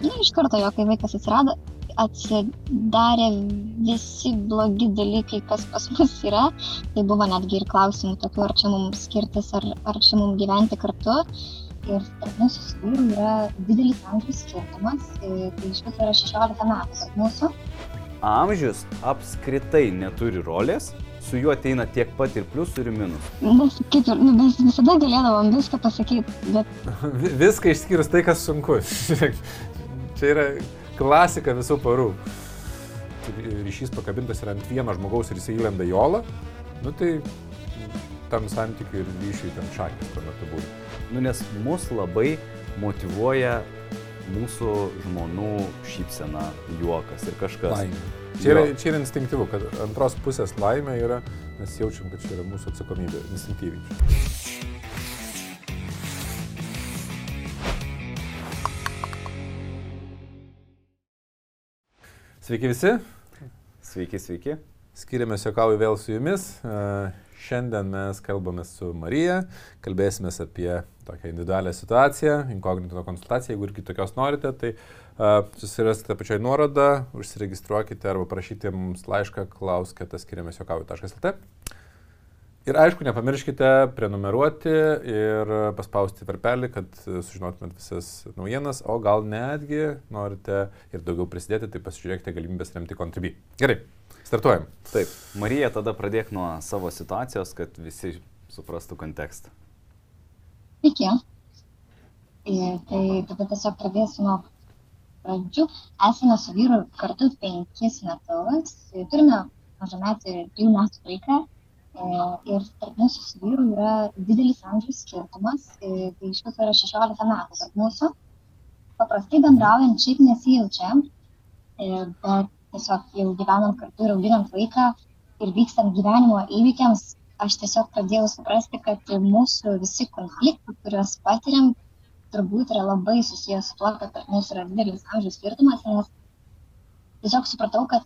Na, iš karto jo, kai vaikas atsirado, atsidarė visi blogi dalykai, kas pas mus yra. Tai buvo netgi ir klausimų tokių, ar čia mums skirtis, ar, ar čia mums gyventi kartu. Ir tarp mūsų su vyru yra didelis amžiaus skirtumas, e, tai iš viso yra 16 metų mūsų. Amžius apskritai neturi rolės, su juo ateina tiek pat ir pliusų ir minusų. Mes, kaip ir, nu, mes visada galėdavom viską pasakyti, bet... Viską išskyrus tai, kas sunku. Čia yra klasika visų parų. Ryšys pakabintas yra ant vieno žmogaus ir jis įlenda į olą, nu tai tam santykiui ir ryšiui ten šakės tuo metu būna. Nu, nes mus labai motivuoja mūsų žmonų šypsena, juokas ir kažkas. Laimė. Čia yra, čia yra instinktyvu, kad antros pusės laimė yra, mes jaučiam, kad čia yra mūsų atsakomybė, instinktyviai. Sveiki visi. Sveiki, sveiki. Skiriamės jokauju vėl su jumis. Šiandien mes kalbame su Marija, kalbėsime apie tokią individualią situaciją, inkognito konsultaciją, jeigu ir kitokios norite, tai uh, susiraskite pačioj nuorodą, užsiregistruokite arba prašyti mums laišką klauskite skiriamės jokauju.lt. Ir aišku, nepamirškite prenumeruoti ir paspausti varpelį, kad sužinotumėt visas naujienas, o gal netgi norite ir daugiau prisidėti, tai pasižiūrėkite galimybės remti Contribui. Gerai, startuojam. Taip, Marija, tada pradėk nuo savo situacijos, kad visi suprastų kontekstą. Sveiki. Tai tada tiesiog pradėsiu nuo pradžių. Esame su vyru kartu penkis metus, turime mažametį trijų metų vaiką ir tarp mūsų su vyru yra didelis amžiaus skirtumas, tai iš viso yra 16 metų tarp mūsų. Paprastai bendraujant šiaip nesijaučiam, bet tiesiog jau gyvenam kartu ir auginant vaiką ir vykstant gyvenimo įvykiams, aš tiesiog pradėjau suprasti, kad mūsų visi konfliktai, kuriuos patiriam, turbūt yra labai susijęs su tuo, kad mūsų yra didelis amžiaus skirtumas, nes tiesiog supratau, kad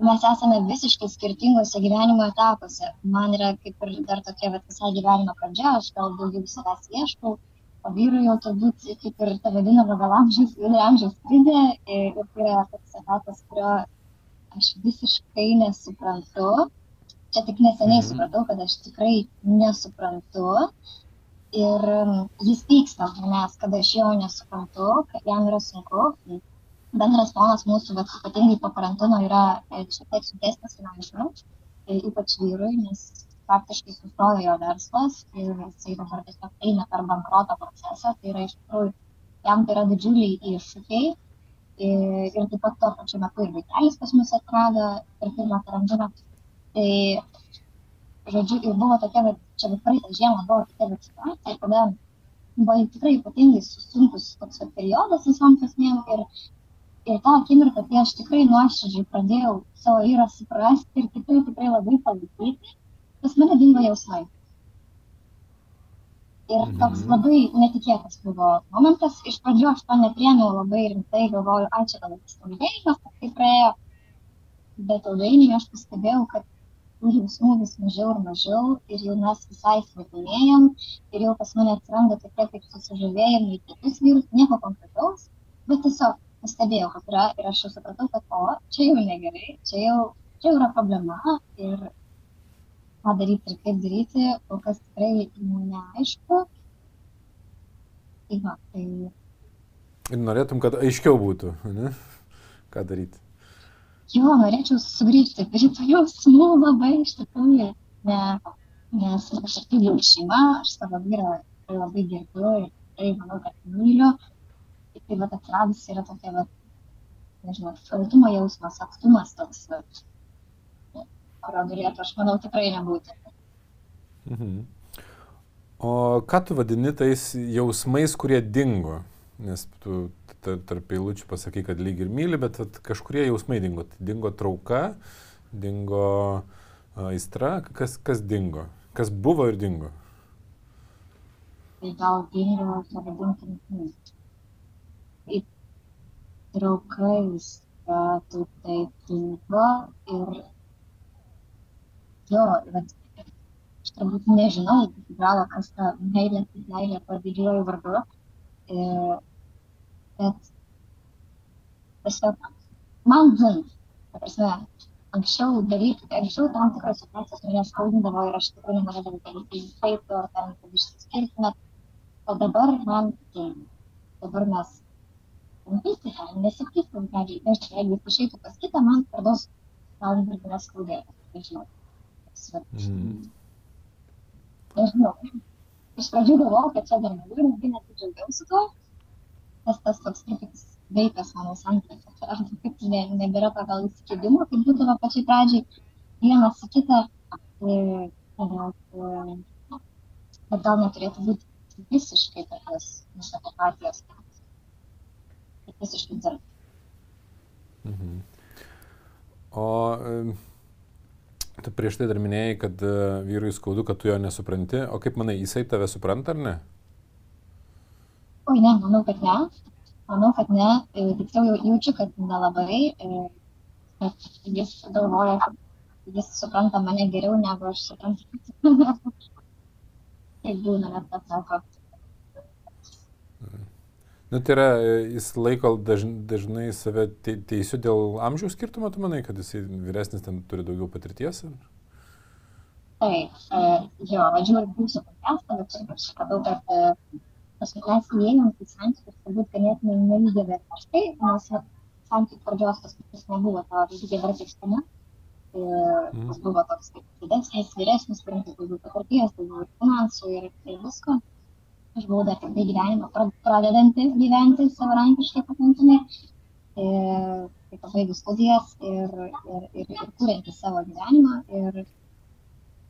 mes esame visiškai skirtingose gyvenimo etapuose. Man yra kaip ir dar tokia vat, visai gyvenimo pradžia, aš gal daugiau savęs ieškau, o vyrui jau turbūt kaip ir ta vadinama gal amžiaus, vidurio amžiaus krizė ir tai yra toks etapas, kurio aš visiškai nesuprantu. Čia tik neseniai mhm. supratau, kad aš tikrai nesuprantu. Ir jis pyksta manęs, kad aš jo nesuprantu, kad jam yra sunku, bendras fonas mūsų, vat, ypatingai po karantino, yra e, šiek tiek sunkesnis finansiniam, e, ypač vyrui, nes faktiškai sustojo jo verslas ir jisai dabar tiesiog eina per bankroto procesą, tai yra iš tikrųjų, jam tai yra didžiuliai iššūkiai ir, ir taip pat tuo pačiu metu ir vaikelis pas mus atrado per pirmą karantiną. Tai, žodžiu, ir buvo tokia, bet čia bet praeitą žiemą buvo tokia bet situacija, kada buvo tikrai ypatingai sunkus toks periodas visom prasmėm ir ir tą akimirką, kai aš tikrai nuoširdžiai pradėjau savo vyrą suprasti ir tikrai, tikrai labai palaikyti, pas mane dingo jausmai. Ir mhm. toks labai netikėtas buvo momentas, iš pradžių aš to nepriemiau labai rimtai, galvoju, ai čia gal stambėjimas, tai praėjo, bet ilgainiui aš pastebėjau, kad tų jausmų vis mažiau ir mažiau ir jau mes visai svetimėjom ir jau pas mane atsiranda tokie kaip susižavėjimai kitus vyrus, nieko konkretaus, bet tiesiog pastebėjau, kad yra ir aš jau supratau, kad o, čia jau negerai, čia jau, čia jau yra problema ir ką daryti ir kaip daryti, kol kas tikrai neaišku. Tai va, tai... Ir norėtum, kad aiškiau būtų, ne? Ką daryti? Jo, norėčiau sugrįžti prie tų jausmų labai iš tikrųjų, ne, nes aš turiu šeimą, aš savo vyrą labai gerbiu ir tikrai manau, kad myliu tai vat atsiradus yra tokia vat, nežinau, šaltumo jausmas, atstumas toks, vat, kurio galėtų, aš manau, tikrai nebūti. Mhm. O ką tu vadini tais jausmais, kurie dingo? Nes tu tarp eilučių pasakai, kad lyg ir myli, bet kažkurie jausmai dingo. Tai dingo trauka, dingo aistra, kas, kas dingo? Kas buvo ir dingo? Tai gal dingo, pavadinkim, draugais, kad tai buvo ir jo, bet aš turbūt nežinau iki galo, kas ta meilė, meilė po didžiuoju vardu, e, bet tiesiog man dzin. Ta prasme, anksčiau daryti, anksčiau tam tikros situacijos mane skaudindavo ir aš tikrai nenorėdavau, kad jis įsaitų ar ten, kad išsiskirtumėt. O dabar man, tai dabar mes Pyti tą, nesipykim, pradžiai, nežinau, jeigu jis išeitų pas kitą, man daug gal ir neskaudėtų, nežinau. Mhm. Nežinau. Iš pradžių galvojau, kad čia dar negaliu, netgi net džiaugiausi tuo, nes tas toks truputį veikas mano santykiuose. Aš kaip ne, nebėra to gal įsikėdimo, kaip būdavo pačiai pradžiai, vienas į kitą, bet gal neturėtų būti visiškai tokios misapatijos visiškai dzin. Mhm. O tu prieš tai dar minėjai, kad uh, vyrui skaudu, kad tu jo nesupranti. O kaip manai, jisai tave supranta ar ne? Oi, ne, manau, kad ne. Manau, kad ne. E, tiksliau jau jaučiu, kad nelabai. E, bet jis galvoja, kad jis supranta mane geriau negu aš suprantu. Taip būna, net pasako. Nu, tai yra, jis laiko dažnai, dažnai save teisiu dėl amžiaus skirtumo, tu manai, kad jis vyresnis ten turi daugiau patirties? Ar? Taip, uh, jo, ir būsiu podcastą, bet šiaip aš sakau, kad mes įėjom į santykius turbūt ganėtinai nelygiai vertiškai, nes santykių pradžios tas pas nebuvo to lygiai vertiškumo. Ir tas buvo toks kaip didesnis, vyresnis, turintis daugiau patirties, daugiau finansų ir, ir visko aš buvau dar tik tai gyvenimą pradedantis gyventi savarankiškai pakankamai. Ir tai pabaigus studijas ir, ir, ir, ir kūrinti savo gyvenimą. Ir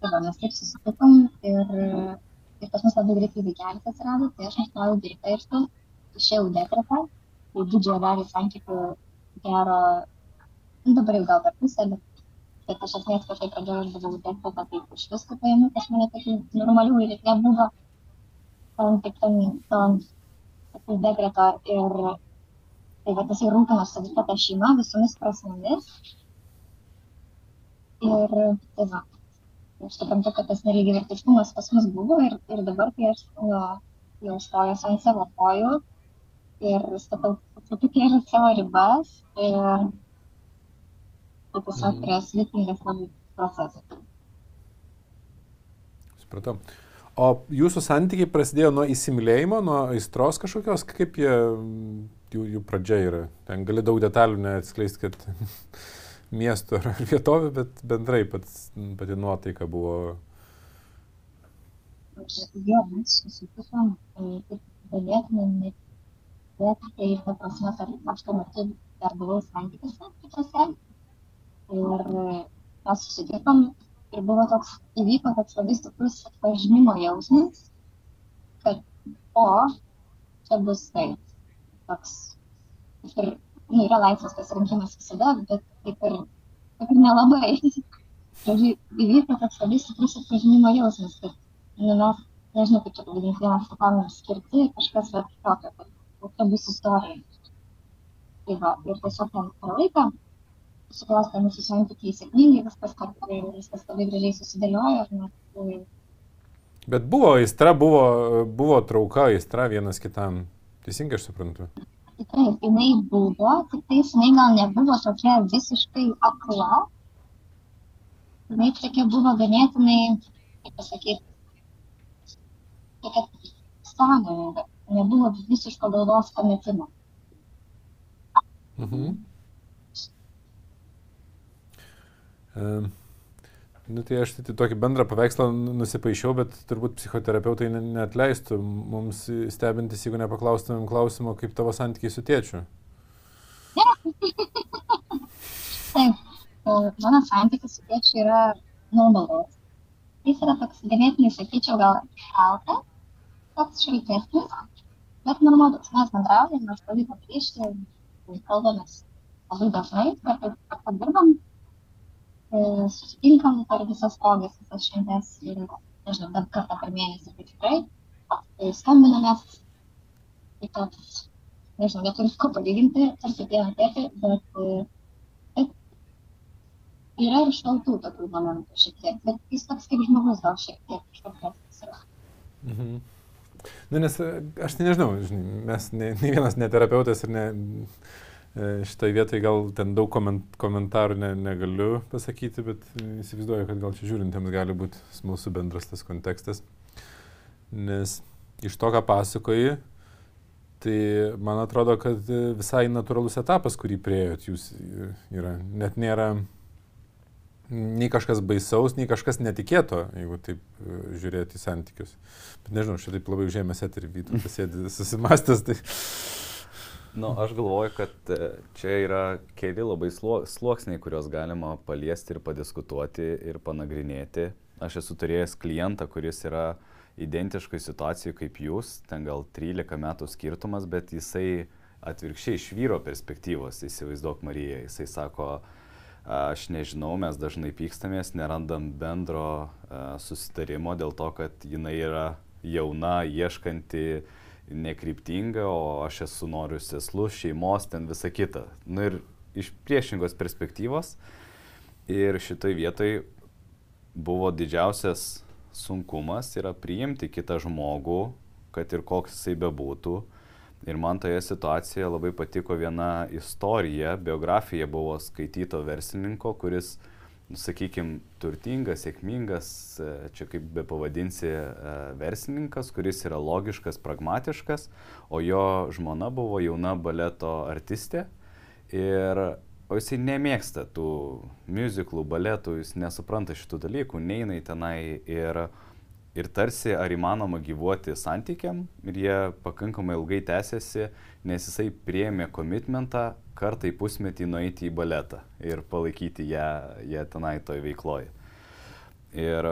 tai va, mes taip susitikom ir, ir pas mus labai greitai vaikelis atsirado, tai aš nustojau dirbti ir tu išėjau dekretą, tai didžiąją dalį santykių gero, nu, dabar jau gal per pusę, bet, bet iš esmės pačiai pradžioje aš buvau dekretą, tai iš visko paėmų, pas mane tokių normalių ir nebuvo tam tikram tam dekreto ir tai va jisai rūpinosi visa ta šeima visomis prasmėmis. Ir tai va, aš suprantu, kad tas nelygivertiškumas pas mus buvo ir, ir dabar, kai aš nu, jau stojuosi ant savo kojų ir statau truputėlį savo ribas ir tai tiesiog yra sudėtingas labai procesas. Supratau. O jūsų santykiai prasidėjo nuo įsimylėjimo, nuo aistros kažkokios, kaip jie, jų, jų pradžia yra. Ten gali daug detalių neatskleisti, kad miesto ar vietovių, bet bendrai pats, pati nuotaika buvo. Jo, mes susitikom, galėtume net, bet tai ta prasme, kad aš tuo metu dar buvau santykiuose kitose. Ir mes susitikom ir buvo toks, įvyko toks labai stiprus atpažinimo jausmas, kad o, čia bus tai. Toks, ir, nu, yra laisvas pasirinkimas visada, bet kaip ir, kaip ir nelabai. Žodžiu, įvyko toks labai stiprus atpažinimo jausmas, kad, nu, mes, nežinau, kaip čia pavadinti, vienas kitam skirti, kažkas va tokio, kad kokia bus istorija. Tai va, ir tiesiog ten per laiką susiklostė mūsų santykiai sėkmingai, viskas, viskas labai gražiai susidėliojo. Mes... Bet buvo aistra, buvo, buvo trauka aistra vienas kitam. Teisingai aš suprantu. Taip, jinai buvo, tik tai jinai gal nebuvo tokia visiškai akla. Jinai tokia buvo ganėtinai, kaip pasakyti, tokia sąmoninga. Nebuvo visiško galvos pametimo. Mhm. Nu, tai aš tai tokį bendrą paveikslą nusipaišiau, bet turbūt psichoterapeutai netleistų mums stebintis, jeigu nepaklaustumėm klausimo, kaip tavo santykiai su tėčiu. Taip, mano santykis su tėčiu yra normalus. Jis yra toks ganėtinai, sakyčiau, gal šaltas, toks šiltesnis, bet normalus. Mes bendraujame, mes pavyko grįžti, kalbamės labai dažnai, kartais padirbam susitinkam per visas progas, visas šventes nežinau, bent kartą per mėnesį, tai tikrai skambinamės, taip pat, nežinau, neturiu ko palyginti, tarsi tėvą tėtį, bet taip, yra ir šaltų tokių momentų šiek tiek, bet jis toks kaip žmogus gal šiek tiek šaltesnis yra. Mhm. Nu, nes aš tai nežinau, žinai, mes ne, ne vienas neterapeutas ir ne, E, Šitoje vietoje gal ten daug koment, komentarų ne, negaliu pasakyti, bet įsivaizduoju, kad gal čia žiūrintiems gali būti smalsu bendras tas kontekstas. Nes iš to, ką pasakoji, tai man atrodo, kad visai natūralus etapas, kurį prieėjot jūs yra. Net nėra nei kažkas baisaus, nei kažkas netikėto, jeigu taip e, žiūrėti į santykius. Bet nežinau, šitaip labai užėmęs eterį vytų, pasėdė susimastęs. Tai... Nu, aš galvoju, kad e, čia yra keli labai sluoksniai, kuriuos galima paliesti ir padiskutuoti ir panagrinėti. Aš esu turėjęs klientą, kuris yra identiškai situacijai kaip jūs, ten gal 13 metų skirtumas, bet jisai atvirkščiai iš vyro perspektyvos, įsivaizduok Mariją, jisai sako, aš nežinau, mes dažnai pykstamės, nerandam bendro uh, susitarimo dėl to, kad jinai yra jauna, ieškanti uh, nekryptinga, o aš esu noriu seslus, šeimos, ten visa kita. Na ir iš priešingos perspektyvos. Ir šitoj vietoj buvo didžiausias sunkumas yra priimti kitą žmogų, kad ir koks jisai bebūtų. Ir man toje situacijoje labai patiko viena istorija, biografija buvo skaityto verslininko, kuris uh, sakykime, turtingas, sėkmingas, e, čia kaip be pavadinsi, e, verslininkas, kuris yra logiškas, pragmatiškas, o jo žmona buvo jauna baleto artistė. Ir o jisai nemėgsta tų muziklų, baletų, jis nesupranta šitų dalykų, neina į tenai ir, ir tarsi ar įmanoma gyvuoti santykiam ir jie pakankamai ilgai tęsiasi, nes jisai priemė komitmentą kartą į pusmetį nueiti į baletą ir palaikyti ją, ją tenai toj veikloje. Ir,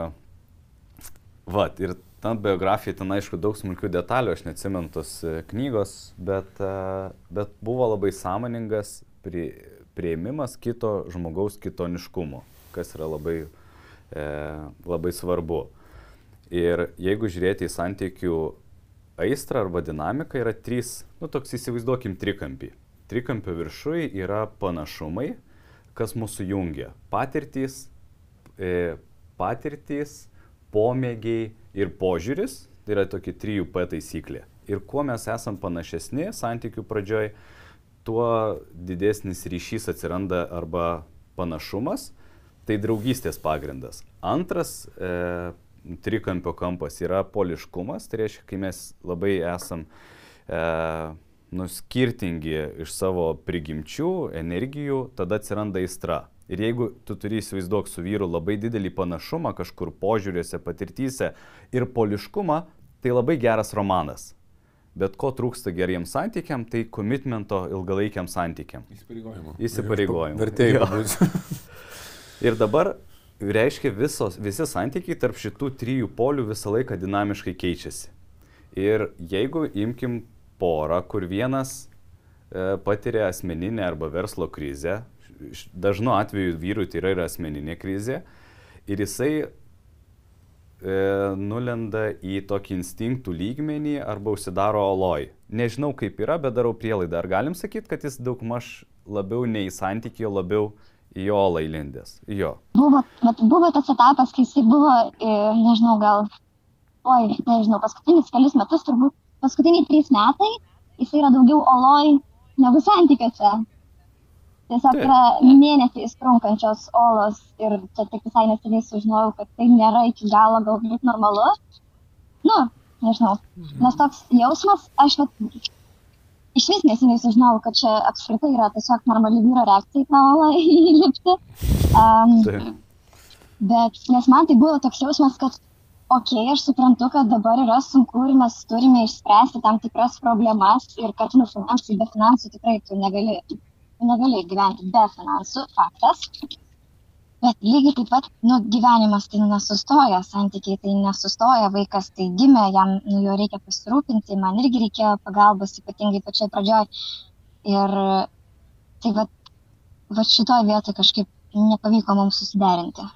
va, ir ta biografija ten aišku daug smulkių detalių, aš neatsimenu tos e, knygos, bet, e, bet buvo labai sąmoningas prie, prieimimas kito žmogaus kitoniškumo, kas yra labai, e, labai svarbu. Ir jeigu žiūrėti į santykių aistrą arba dinamiką, yra trys, nu toks įsivaizduokim trikampį trikampio viršui yra panašumai, kas mūsų jungia. Patirtys, e, patirtys, pomėgiai ir požiūris, tai yra tokia 3P taisyklė. Ir kuo mes esam panašesni santykių pradžioj, tuo didesnis ryšys atsiranda arba panašumas, tai draugystės pagrindas. Antras e, trikampio kampas yra poliškumas, tai reiškia, kai mes labai esam e, nu, skirtingi iš savo prigimčių, energijų, tada atsiranda aistra. Ir jeigu tu turi įsivaizduok su vyru labai didelį panašumą kažkur požiūrėse, patirtyse ir poliškumą, tai labai geras romanas. Bet ko trūksta geriems santykiam, tai komitmento ilgalaikiam santykiam. Įsipareigojimo. Įsipareigojimo. Vertėjimo. ir dabar reiškia visos, visi santykiai tarp šitų trijų polių visą laiką dinamiškai keičiasi. Ir jeigu imkim porą, kur vienas e, patiria asmeninę arba verslo krizę, dažnu atveju vyrui tai yra ir asmeninė krizė, ir jisai e, nulenda į tokį instinktų lygmenį arba užsidaro oloj. Nežinau kaip yra, bet darau prielaidą. Ar galim sakyti, kad jis daugmaž labiau ne į santykį, o labiau į olą įlindęs? Jo. Buvo, buvo tas etapas, kai jisai buvo, e, nežinau, gal, oi, nežinau, paskutinius kelius metus turbūt paskutiniai trys metai jis yra daugiau oloj negu santykiuose. Tiesiog yra mėnesiais trunkančios olos ir čia tik visai neseniai sužinojau, kad tai nėra iki galo galbūt normalu. Nu, nežinau. Nes toks jausmas, aš vat, iš vis neseniai sužinojau, kad čia apskritai yra tiesiog normali vyro reakcija į tą olą įlipti. Um, bet nes man tai buvo toks jausmas, kad okei aš suprantu kad dabar yra sunku ir mes turime išspręsti tam tikras problemas ir kad nu finansai be finansų tikrai tu negali tu negali gyventi be finansų faktas. Bet lygiai taip pat nu gyvenimas tai nesustoja santykiai tai nesustoja vaikas tai gimė jam nu juo reikia pasirūpinti man irgi reikėjo pagalbos ypatingai pačioj pradžioj. Ir tai vat vat šitoj vietoj kažkaip nepavyko mums susiderinti.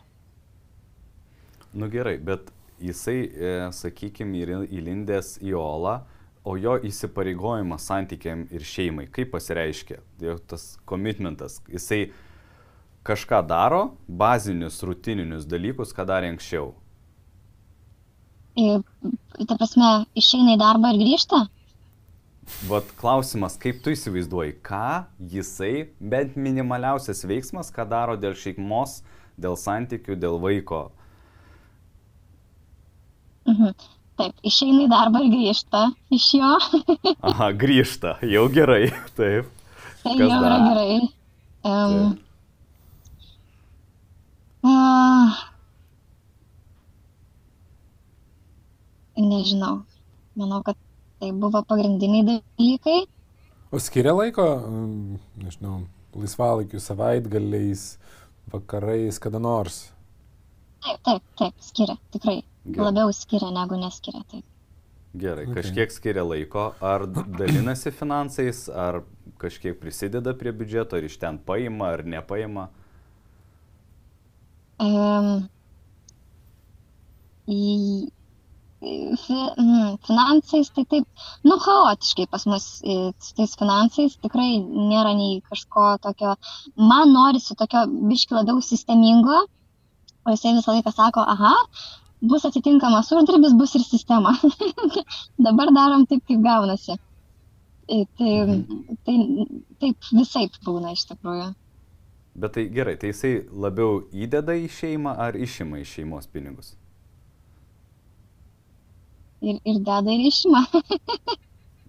Nu gerai, bet jisai, e, sakykime, įlindęs į olą, o jo įsipareigojimas santykiam ir šeimai, kaip pasireiškia, jo tas komitmentas, jisai kažką daro, bazinius, rutininius dalykus, ką darė anksčiau. Ir, ta prasme, išeina į darbą ir grįžta? vat klausimas, kaip tu įsivaizduoji, ką jisai, bent minimaliausias veiksmas, ką daro dėl šeimos, dėl santykių, dėl vaiko. Mhm. Taip, išeina į darbą ir grįžta iš jo. Aha, grįžta, jau gerai, taip. Tai Kas jau yra dar? gerai. Um, Taip. uh, nežinau. Manau, kad tai buvo pagrindiniai dalykai. O skiria laiko, mm, nežinau, laisvalaikiu, savaitgaliais, vakarais, kada nors. Taip, taip, taip, skiria, tikrai. Gerai. Labiau skiria negu neskiria. Taip. Gerai, Okay. kažkiek skiria laiko, ar dalinasi finansais, ar kažkiek prisideda prie biudžeto, ar iš ten paima, ar nepaima. Um, į, fi, mm, finansais tai taip, nu, chaotiškai pas mus e, su tais finansais tikrai nėra nei kažko tokio, man norisi tokio biški labiau sistemingo, o jisai visą laiką sako, aha, bus atitinkamas uždarbis, bus ir sistema. Dabar darom taip, kaip gaunasi. E, Tai, tai taip visai būna iš tikrųjų. Bet tai gerai, tai jisai labiau įdeda į šeimą ar išima iš šeimos pinigus? Ir, ir deda ir išima.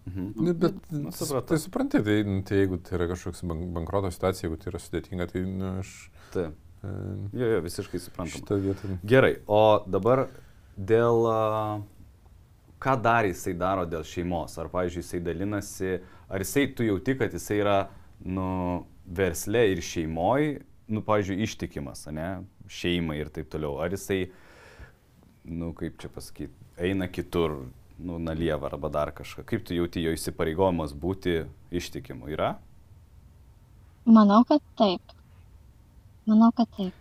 Mhm. Nu, bet Nu, supratau. tai supranti, tai, nu, tai jeigu tai yra kažkoks bank- bankroto situacija, jeigu tai yra sudėtinga, tai nu, aš Taip. E, Jo, jo, visiškai suprantama. šitą vietą. Gerai, o dabar dėl... a, Ką dar jisai daro dėl šeimos? Ar, pavyzdžiui, jisai dalinasi, ar jisai, tu jauti, kad jisai yra, nu, versle ir šeimoje, nu, pavyzdžiui, ištikimas, ne, šeimai ir taip toliau. Ar jisai, nu, kaip čia pasakyti, eina kitur, nu, nalieva arba dar kažką. Kaip tu jauti jo įsipareigojimas būti ištikimu? Yra? Manau, kad taip. Manau, kad taip.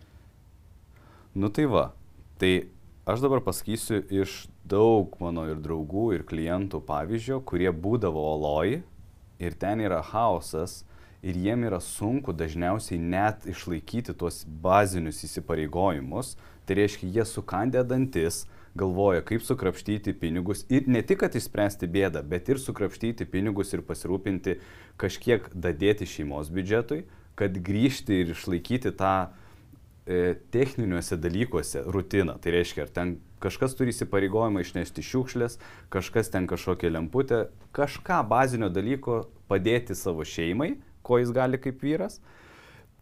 Nu tai va, tai aš dabar pasakysiu iš daug mano ir draugų, ir klientų pavyzdžio, kurie būdavo oloj ir ten yra chaosas ir jiem yra sunku dažniausiai net išlaikyti tuos bazinius įsipareigojimus. Tai reiškia, jie sukandė dantis, galvoja, kaip sukrapštyti pinigus ir ne tik, kad išspręsti bėdą, bet ir sukrapštyti pinigus ir pasirūpinti kažkiek dadėti šeimos biudžetui, kad grįžti ir išlaikyti tą e, techniniuose dalykuose rutiną. Tai reiškia, ar ten kažkas turi įsipareigojimą išnešti šiukšlės, kažkas ten kažkokią lemputę, kažką bazinio dalyko padėti savo šeimai, ko jis gali kaip vyras.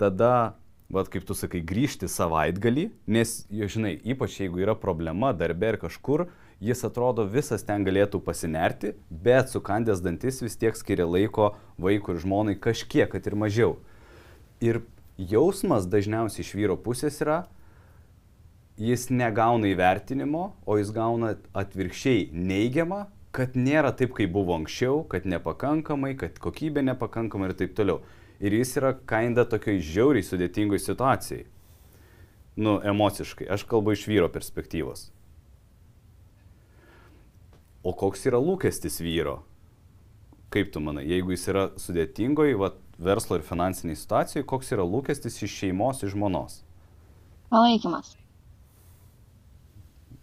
Tada, vad kaip tu sakai, grįžti savaitgalį, nes, žinai, ypač jeigu yra problema darbe ir kažkur, jis atrodo visas ten galėtų pasinerti, bet sukandęs dantis vis tiek skiria laiko vaikui ir žmonai kažkiek, kad ir mažiau. Ir jausmas dažniausiai iš vyro pusės yra, jis negauna įvertinimo, o jis gauna atvirkščiai neigiamą, kad nėra taip, kaip buvo anksčiau, kad nepakankamai, kad kokybė nepakankama ir taip toliau. Ir jis yra kainda tokioj žiauriai sudėtingoj situacijai. Nu, emociškai. Aš kalbu iš vyro perspektyvos. O koks yra lūkestis vyro? Kaip tu manai, jeigu jis yra sudėtingoj, va, verslo ir finansiniai situacijai, koks yra lūkestis iš šeimos, iš žmonos? Palaikymas.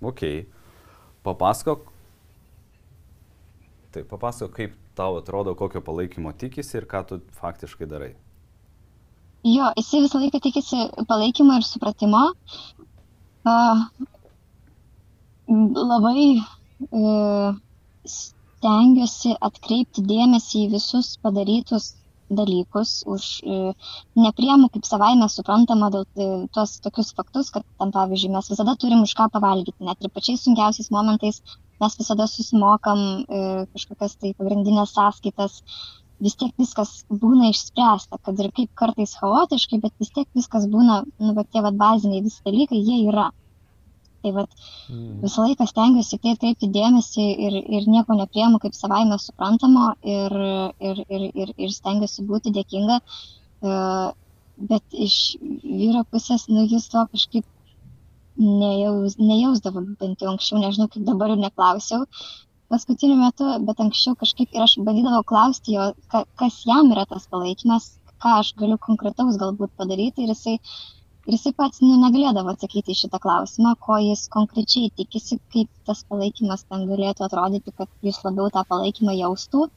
Ok. Papasakok. Tai papasakok, kaip tau atrodo, kokio palaikymo tikisi ir ką tu faktiškai darai. Jo, jisai visą laiką tikisi palaikymo ir supratimo. Uh, labai uh, stengiuosi atkreipti dėmesį į visus padarytus dalykus, už uh, nepriemu kaip savaime suprantama dėl uh, tuos tokius faktus, kad tam pavyzdžiui mes visada turim už ką pavalgyti, net ir pačiais sunkiausiais momentais mes visada susimokam uh, kažkokias tai pagrindinės sąskaitas, vis tiek viskas būna išspręsta, kad ir kaip kartais chaotiškai, bet vis tiek viskas būna, nu, bet tie vat baziniai visi dalykai, jie yra. Tai vat Mm. visą laiką stengiuosi tai atkreipti dėmesį ir, ir nieko nepriemu kaip savaime suprantamo ir, ir, ir, ir, ir stengiuosi būti dėkinga. E, Bet iš vyro pusės, nu, jis to kažkaip nejaus, nejausdavo, bent jau anksčiau, nežinau, kaip dabar ir neklausiau paskutiniu metu, bet anksčiau kažkaip ir aš bandydavau klausti jo, ka, kas jam yra tas palaikymas, ką aš galiu konkretaus galbūt padaryti ir jisai, ir jisai pats nu, negalėdavo atsakyti į šitą klausimą, ko jis konkrečiai tikisi, kaip tas palaikymas ten galėtų atrodyti, kad jis labiau tą palaikymą jaustų.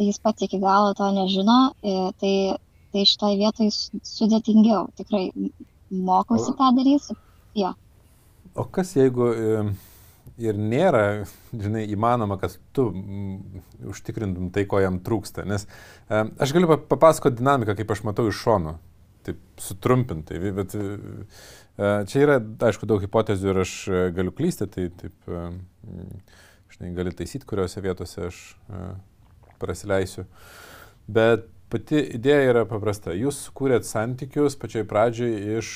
jis pats iki galo to nežino, e, tai, tai šitoje vietoje sudėtingiau. Tikrai mokausi tą daryti. Jo. O kas jeigu e, ir nėra, žinai, įmanoma, kad tu m, užtikrintum tai, ko jam trūksta? Nes e, aš galiu papasakoti dinamiką, kaip aš matau iš šono, taip sutrumpintai, bet e, čia yra, aišku, daug hipotezių ir aš galiu klysti, tai taip, žinai, gali taisyti, kuriuose vietose aš prasileisiu. Bet pati idėja yra paprasta. Jūs kūrėt santykius pačioj pradžioj iš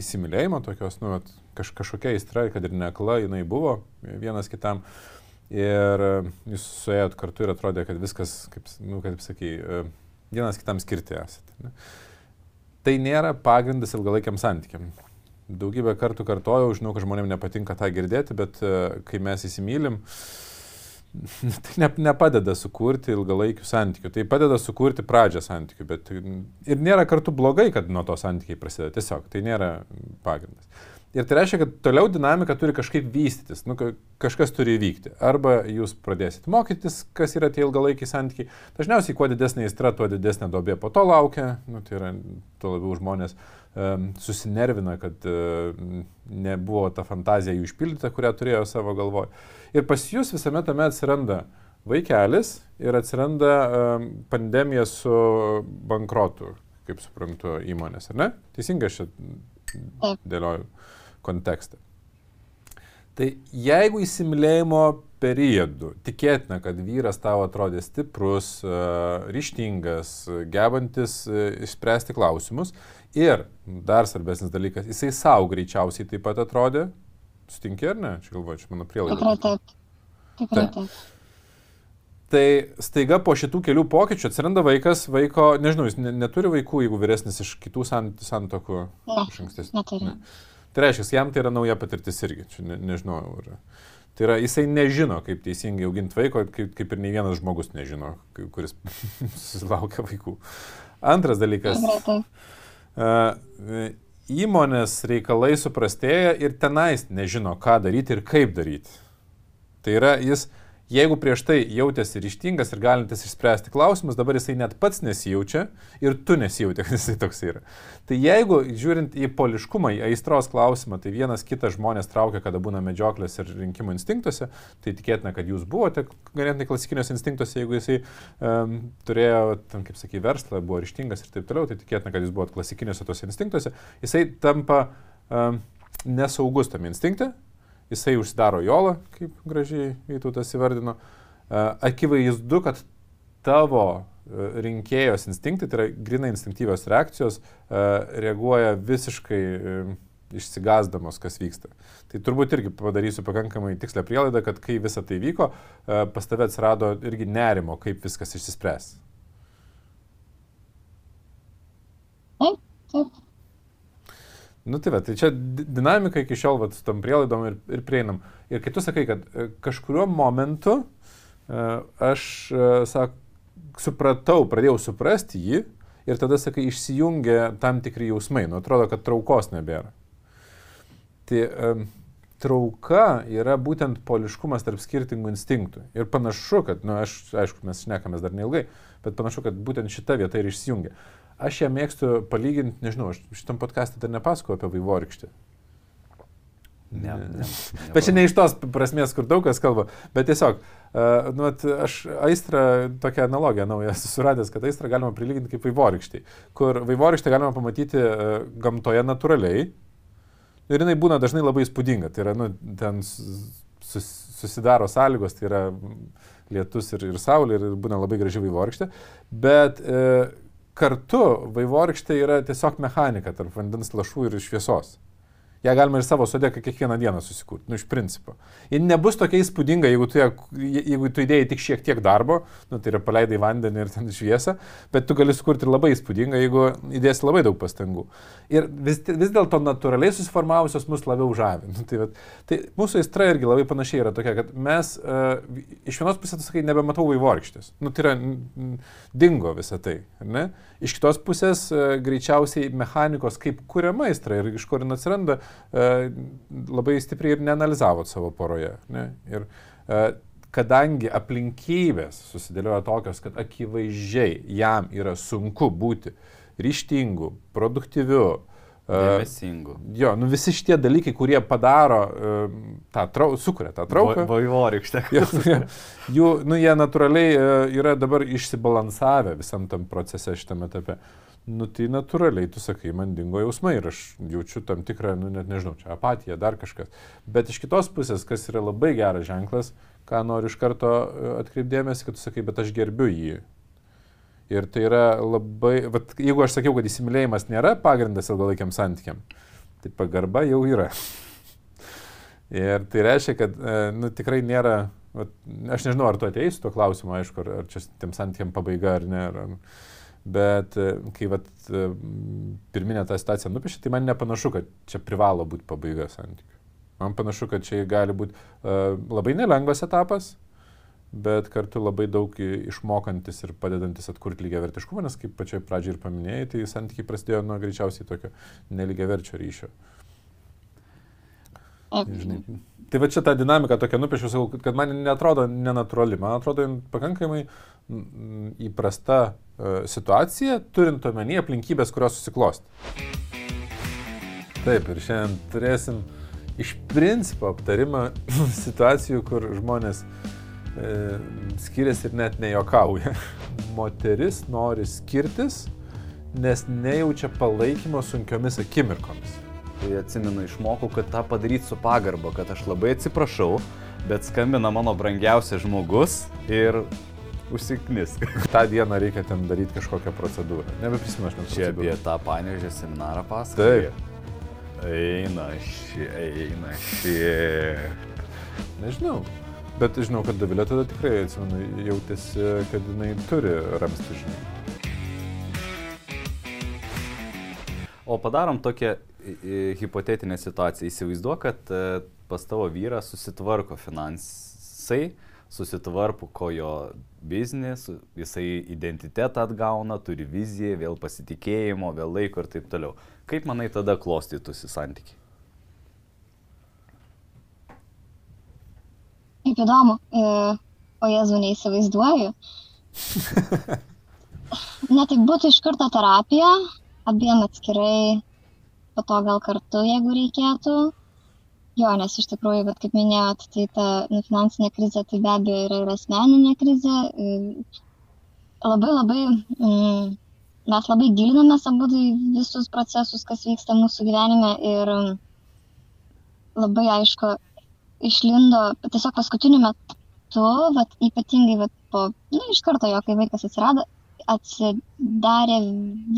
įsimylėjimo tokios, nu, kaž, kažkokia įstra, kad ir nekla jinai buvo vienas kitam. Ir jūs suėjot kartu ir atrodė, kad viskas, kaip, nu, kaip sakai, vienas kitam skirti esate. Ne? Tai nėra pagrindas ilgalaikiam santykiam. Daugybę kartų kartojau, žinau, kad žmonėms nepatinka tą girdėti, bet uh, kai mes įsimylim, tai ne, nepadeda sukurti ilgalaikių santykių. Tai padeda sukurti pradžią santykių, bet ir nėra kartu blogai, kad nuo to santykiai prasideda. Tiesiog tai nėra pagrindas. Ir tai reiškia, kad toliau dinamika turi kažkaip vystytis, nu, kažkas turi įvykti. Arba jūs pradėsit mokytis, kas yra tie ilgalaikiai santykiai. Dažniausiai, kuo didesnė įstra, tuo didesnė dobė po to laukia. Nu, tai yra, tuo labiau žmonės um, susinervina, kad uh, nebuvo ta fantazija jų išpildyta, kurią turėjo savo galvoje. Ir pas jūs visame tame atsiranda vaikelis ir atsiranda um, pandemija su bankrotu, kaip suprantu, įmonės, ar ne? Teisingai aš čia dėlioju kontekstą. Tai jeigu įsimylėjimo periodu tikėtina, kad vyras tavo atrodė stiprus, ryštingas, gebantis išspręsti klausimus ir dar svarbesnis dalykas, jisai savo greičiausiai taip pat atrodė, Sutinki ar ne? Čia galvoju, čia mano prielaida. Tikrai. Tikrai taip. Tai staiga po šitų kelių pokyčių atsiranda vaikas, vaiko, nežinau, jis neturi vaikų, jeigu vyresnis iš kitų sant, santokų. Ne, iš ankstesnių. Neturi. Ne. Tai reiškia, jam tai yra nauja patirtis irgi, čia ne, nežinau. Ar... Tai yra, jisai nežino, kaip teisingai auginti vaiko, kaip, kaip ir nei vienas žmogus nežino, kuris susilaukia vaikų. Antras dalykas. Uh, įmonės reikalai suprastėja ir tenais nežino, ką daryti ir kaip daryti. Tai yra, jis Jeigu prieš tai jautėsi ryštingas ir galintis išspręsti klausimus, dabar jisai net pats nesijaučia ir tu nesijauti, kad jisai toks yra. Tai jeigu žiūrint į poliškumą, į aistros klausimą, tai vienas kitas žmonės traukia, kada būna medžioklės ir rinkimų instinktuose, tai tikėtina, kad jūs buvote ganėtinai klasikiniuose instinktuose, jeigu jisai um, turėjo, ten, kaip sakai, verslą, buvo ryštingas ir taip toliau, tai tikėtina, kad jūs buvote klasikiniuose tose instinktuose, jisai tampa um, nesaugus tam instinktui jisai užsidaro jolą, kaip gražiai Vytautas įvardino. E, akivaizdu, kad tavo e, rinkėjos instinktai, tai yra grinai instinktyvios reakcijos, e, reaguoja visiškai išsigasdamos, kas vyksta. Tai turbūt irgi padarysiu pakankamai tikslę prielaidą, kad kai visa tai vyko, pas tave atsirado irgi nerimo, kaip viskas išsispręs. Taip, taip. Nu tai va, tai čia dinamika iki šiol, va, su tom prielaidom ir, ir prieinam. Ir kai tu sakai, kad e, kažkuriuo momentu e, aš, e, sak, supratau, pradėjau suprasti jį ir tada, sakai, išsijungia tam tikri jausmai. Nu, atrodo, kad traukos nebėra. Tai um, trauka yra būtent poliškumas tarp skirtingų instinktų. Ir panašu, kad, na, nu, aš, aišku, mes šnekamės dar neilgai, bet panašu, kad būtent šita vieta ir išsijungia. Aš ją mėgstu palyginti, nežinau, aš šitam podcast'e dar nepasakojau apie vaivorykštį. Ne, ne, ne, bet čia ne iš tos prasmės, kur daug kas kalba, bet tiesiog, uh, nu, aš aistrą, tokią analogiją naują suradęs, kad aistrą galima prilyginti kaip vaivorykštį, kur vaivorykštį galima pamatyti uh, gamtoje natūraliai ir jinai būna dažnai labai įspūdinga, tai yra, nu, ten sus, susidaro sąlygos, tai yra lietus ir, ir saulė ir būna labai graži vaivorykštė, bet uh, kartu vaivorykštė yra tiesiog mechanika tarp vandens lašų ir šviesos. Ja galima ir savo sodė kiekvieną dieną susikurti, nu iš principo. Ji nebus tokia įspūdinga, jeigu tu, jeigu tu įdėjai tik šiek tiek darbo, nu tai yra paleidai vandenį ir ten šviesą, bet tu gali sukurti ir labai įspūdingą, jeigu įdėsi labai daug pastangų. Ir vis, vis dėlto natūraliai susiformavusios mus labiau žavi. Nu, tai, vat, tai mūsų aistra irgi labai panašiai yra tokia, kad mes uh, iš vienos pusės, sakai, nebematau vaivorykštės. Nu tai yra dingo visą tai, ne? Iš kitos pusės uh, greičiausiai mechanikos, kaip kuriama aistra ir iš kur jin atsiranda, uh, labai stipriai ir neanalizavot savo poroje. Ne? Ir uh, kadangi aplinkybės susidėlioja tokios, kad akivaizdžiai jam yra sunku būti ryštingu, produktyviu, Dėmesingu. Uh, jo, nu visi šitie dalykai, kurie padaro uh, tą trauką, sukuria tą trauką. Vaivorykštė. jų, nu jie natūraliai uh, yra dabar išsibalansavę visam tam procese šitame etape. Nu tai natūraliai, tu sakai, man dingo jausmai ir aš jaučiu tam tikrą, nu net nežinau, čia apatija, dar kažkas. Bet iš kitos pusės, kas yra labai geras ženklas, ką noriu iš karto atkreipdėmėsi, kad tu sakai, bet aš gerbiu jį. Ir tai yra labai, vat, jeigu aš sakiau, kad įsimylėjimas nėra pagrindas ilgalaikiam santykiam, tai pagarba jau yra. Ir tai reiškia, kad e, nu, tikrai nėra, vat, aš nežinau, ar tu ateisi tuo klausimu, aišku, ar, ar čia tiem santykiam pabaiga ar ne. Ar, bet e, kai vat, e, pirminė tą situaciją nupiešė, tai man nepanašu, kad čia privalo būti pabaiga santykių. Man panašu, kad čia gali būti uh, labai nelengvas etapas, bet kartu labai daug išmokantis ir padedantis atkurti lygiai vertiškumą, nes kaip pačioj pradžioj ir paminėjai, tai santykiai prasidėjo nuo greičiausiai tokio nelygiai verčio ryšio. Žinai. Tai va čia ta dinamika tokia nupiešiu, kad man netrodo nenatūrali, man atrodo pakankamai įprasta uh, situacija, turint omeny aplinkybės, kurios susiklosti. Taip, ir šiandien turėsim iš principo aptarimą situacijų, kur žmonės e, skiriasi ir net nejokauja. Moteris nori skirtis, nes nejaučia palaikymo sunkiomis akimirkomis. Tai atsimenu, išmokau, kad tą padaryti su pagarba, kad aš labai atsiprašau, bet skambina mano brangiausias žmogus ir užsiknisk. tą dieną reikia ten daryti kažkokią procedūrą. Nebeprisimenu, aš net čia apie tą panežę seminarą pasakoju. Taip. Eina ši, eina ši. Nežinau. Bet žinau, kad Davilė tada tikrai, atsimenu, jautėsi, kad jinai turi ramstį, žinai. O padarom tokią hipotetinę situaciją. Įsivaizduok, kad e, pas tavo vyrą susitvarko finansai, susitvarko kojo biznis, jisai identitetą atgauna, turi viziją, vėl pasitikėjimo, vėl laiko ir taip toliau. Kaip manai tada klostytųsi santykiai? Kaip įdomu, e, o Jėzų neįsivaizduoju. Net tai būtų iš karto terapija, abiem atskirai, po to gal kartu, jeigu reikėtų. Jo, nes iš tikrųjų, bet kaip minėjot, tai ta nu, finansinė krizė tai be abejo yra ir asmeninė krizė. Labai labai, mm, mes labai gilinamės abu visus procesus, kas vyksta mūsų gyvenime ir labai aišku, išlindo tiesiog paskutiniu metu, vat, ypatingai vat, po, nu, iš karto jo, kai vaikas atsirado, atsidarė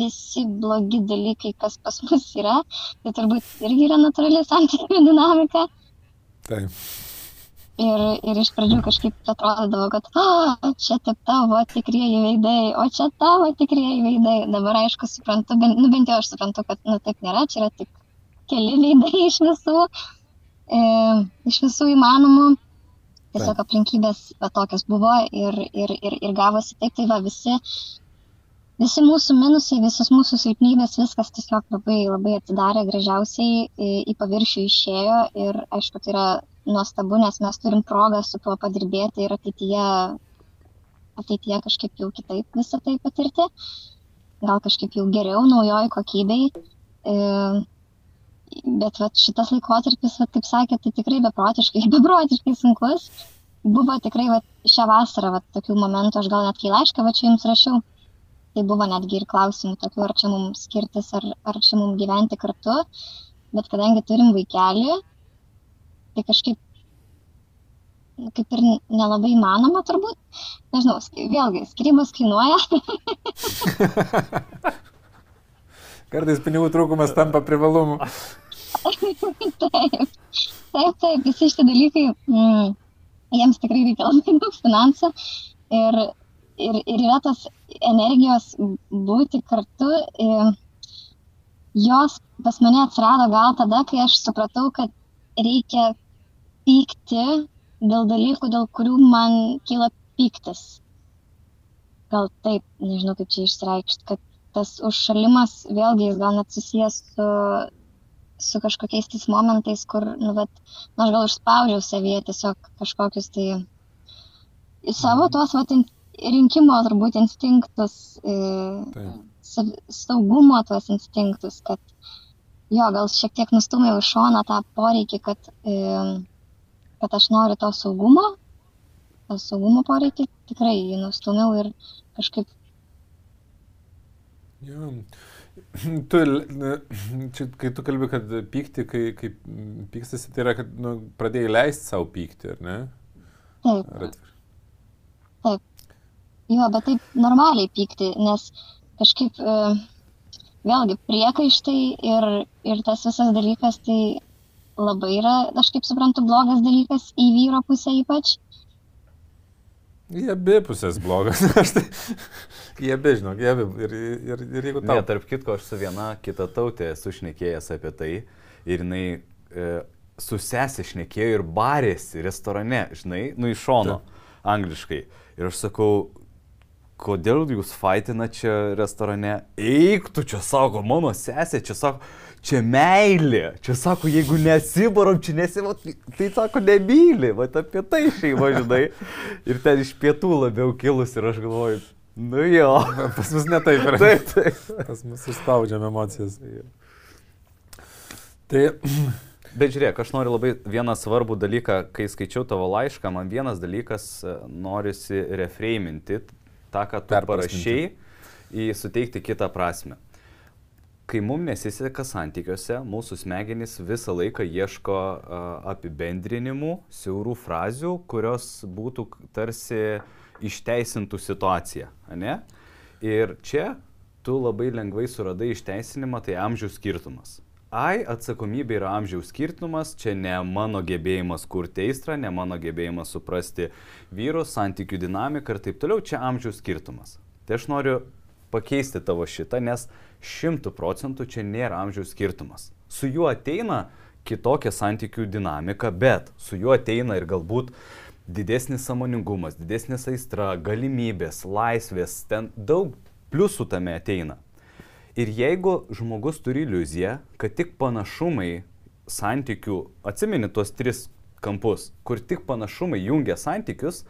visi blogi dalykai, kas pas mus yra. Tai turbūt irgi yra natūrali santykių dinamika. Taip. Ir, ir iš pradžių kažkaip atrodavo, kad o, čia taip tavo tikrieji veidai, o čia tavo tikrieji veidai. Dabar aišku suprantu, ben, nu bent jau aš suprantu, kad nu, taip nėra, čia yra tik keli veidai iš visų e, iš visų įmanomų. Tiesiog aplinkybės va, tokios buvo ir, ir, ir, ir gavosi taip, tai va visi, visi mūsų minusai, visos mūsų silpnybės, viskas tiesiog labai, labai atidarė, gražiausiai į, į paviršių išėjo ir aišku, tai yra nuostabu, nes mes turim progą su tuo padirbėti ir ateityje, ateityje kažkaip jau kitaip visą tai patirti, gal kažkaip jau geriau, naujoj kokybei. E, bet vat, šitas laikotarpis, vat, kaip sakė, tai tikrai beprotiškai, beprotiškai sunkus. Buvo tikrai vat, šią vasarą vat, tokių momentų, aš gal net kai laišką va čia jums rašiau, tai buvo netgi ir klausimų tokių, ar čia mums skirtis, ar, ar čia mums gyventi kartu, bet kadangi turim vaikelį, tai kažkaip kaip ir nelabai įmanoma turbūt. Nežinau, vėlgi, skirybos kainuoja. Kartais pinigų trūkumas tampa privalumu. taip, taip, taip, visi šitie dalykai, mm, jiems tikrai reikia labai daug finansų ir, ir, ir yra tas energijos būti kartu. Ir, jos pas mane atsirado gal tada, kai aš supratau, kad reikia pykti dėl dalykų, dėl kurių man kyla pyktis. Gal taip, nežinau kaip čia išreikšti, kad tas užšalimas vėlgi jis gal net susijęs su, su kažkokiais tais momentais, kur, nu, bet, nu, aš gal užspaudžiau savyje tiesiog kažkokius tai į savo tuos vat, in- rinkimo turbūt instinktus, Taip. saugumo tuos instinktus, kad jo, gal šiek tiek nustumiau iš šoną tą poreikį, kad, kad aš noriu to saugumo, to saugumo poreikį, tikrai jį nustumiau ir kažkaip, Jo. Tu, čia, kai tu kalbi, kad pykti, kai, kai pykstasi, tai yra, kad nu, pradėjai leisti savo pykti, ar ne? taip, Ar atvirkščiai? jo, bet taip normaliai pykti, nes kažkaip e, vėlgi priekaištai ir, ir tas visas dalykas, tai labai yra, aš kaip suprantu, blogas dalykas į vyro pusę ypač. Jie abi pusės blogas. Aš tai, jie abi, žinok, jie abi. Ir, ir, ir jeigu Ne, tau... tarp kitko, aš su viena kita tautė esu šnekėjęs apie tai ir jinai e, su sesė šnekėjo ir barėsi restorane, žinai, nu iš šono, angliškai. Ir aš sakau, kodėl jūs faitina čia restorane? Eik, tu čia sako, mano sesė, čia sako, čia meilė. Čia sako, jeigu nesibarom, čia nesibarom, tai sako, nemyli, va apie tai šeima, žinai. Ir ten iš pietų labiau kilus ir aš galvoju, nu jo. Pas mus netaip yra. Taip, taip. Pas mus išspaudžiam emocijas. Tai, Bet žiūrėk, aš noriu labai vieną svarbų dalyką, kai skaičiau tavo laišką, man vienas dalykas e, norisi refreiminti tą, ką tu parašiai, į suteikti kitą prasme. Kai mums nesiseka santykiuose, mūsų smegenys visą laiką ieško a, apibendrinimų, siaurų frazių, kurios būtų tarsi išteisintų situaciją. ane? Ir čia tu labai lengvai suradai išteisinimą, tai amžiaus skirtumas. Ai, atsakomybė yra amžiaus skirtumas, čia ne mano gebėjimas kurti aistrą, ne mano gebėjimas suprasti vyrus, santykių dinamiką ir taip toliau, čia amžiaus skirtumas. Tai aš noriu pakeisti tavo šitą, nes šimtų procentų čia nėra amžiaus skirtumas. Su juo ateina kitokia santykių dinamika, bet su juo ateina ir galbūt didesnis samoningumas, didesnis aistra, galimybės, laisvės, ten daug pliusų tame ateina. Ir jeigu žmogus turi iliuziją, kad tik panašumai santykių, atsimeni tuos tris kampus, kur tik panašumai jungia santykius,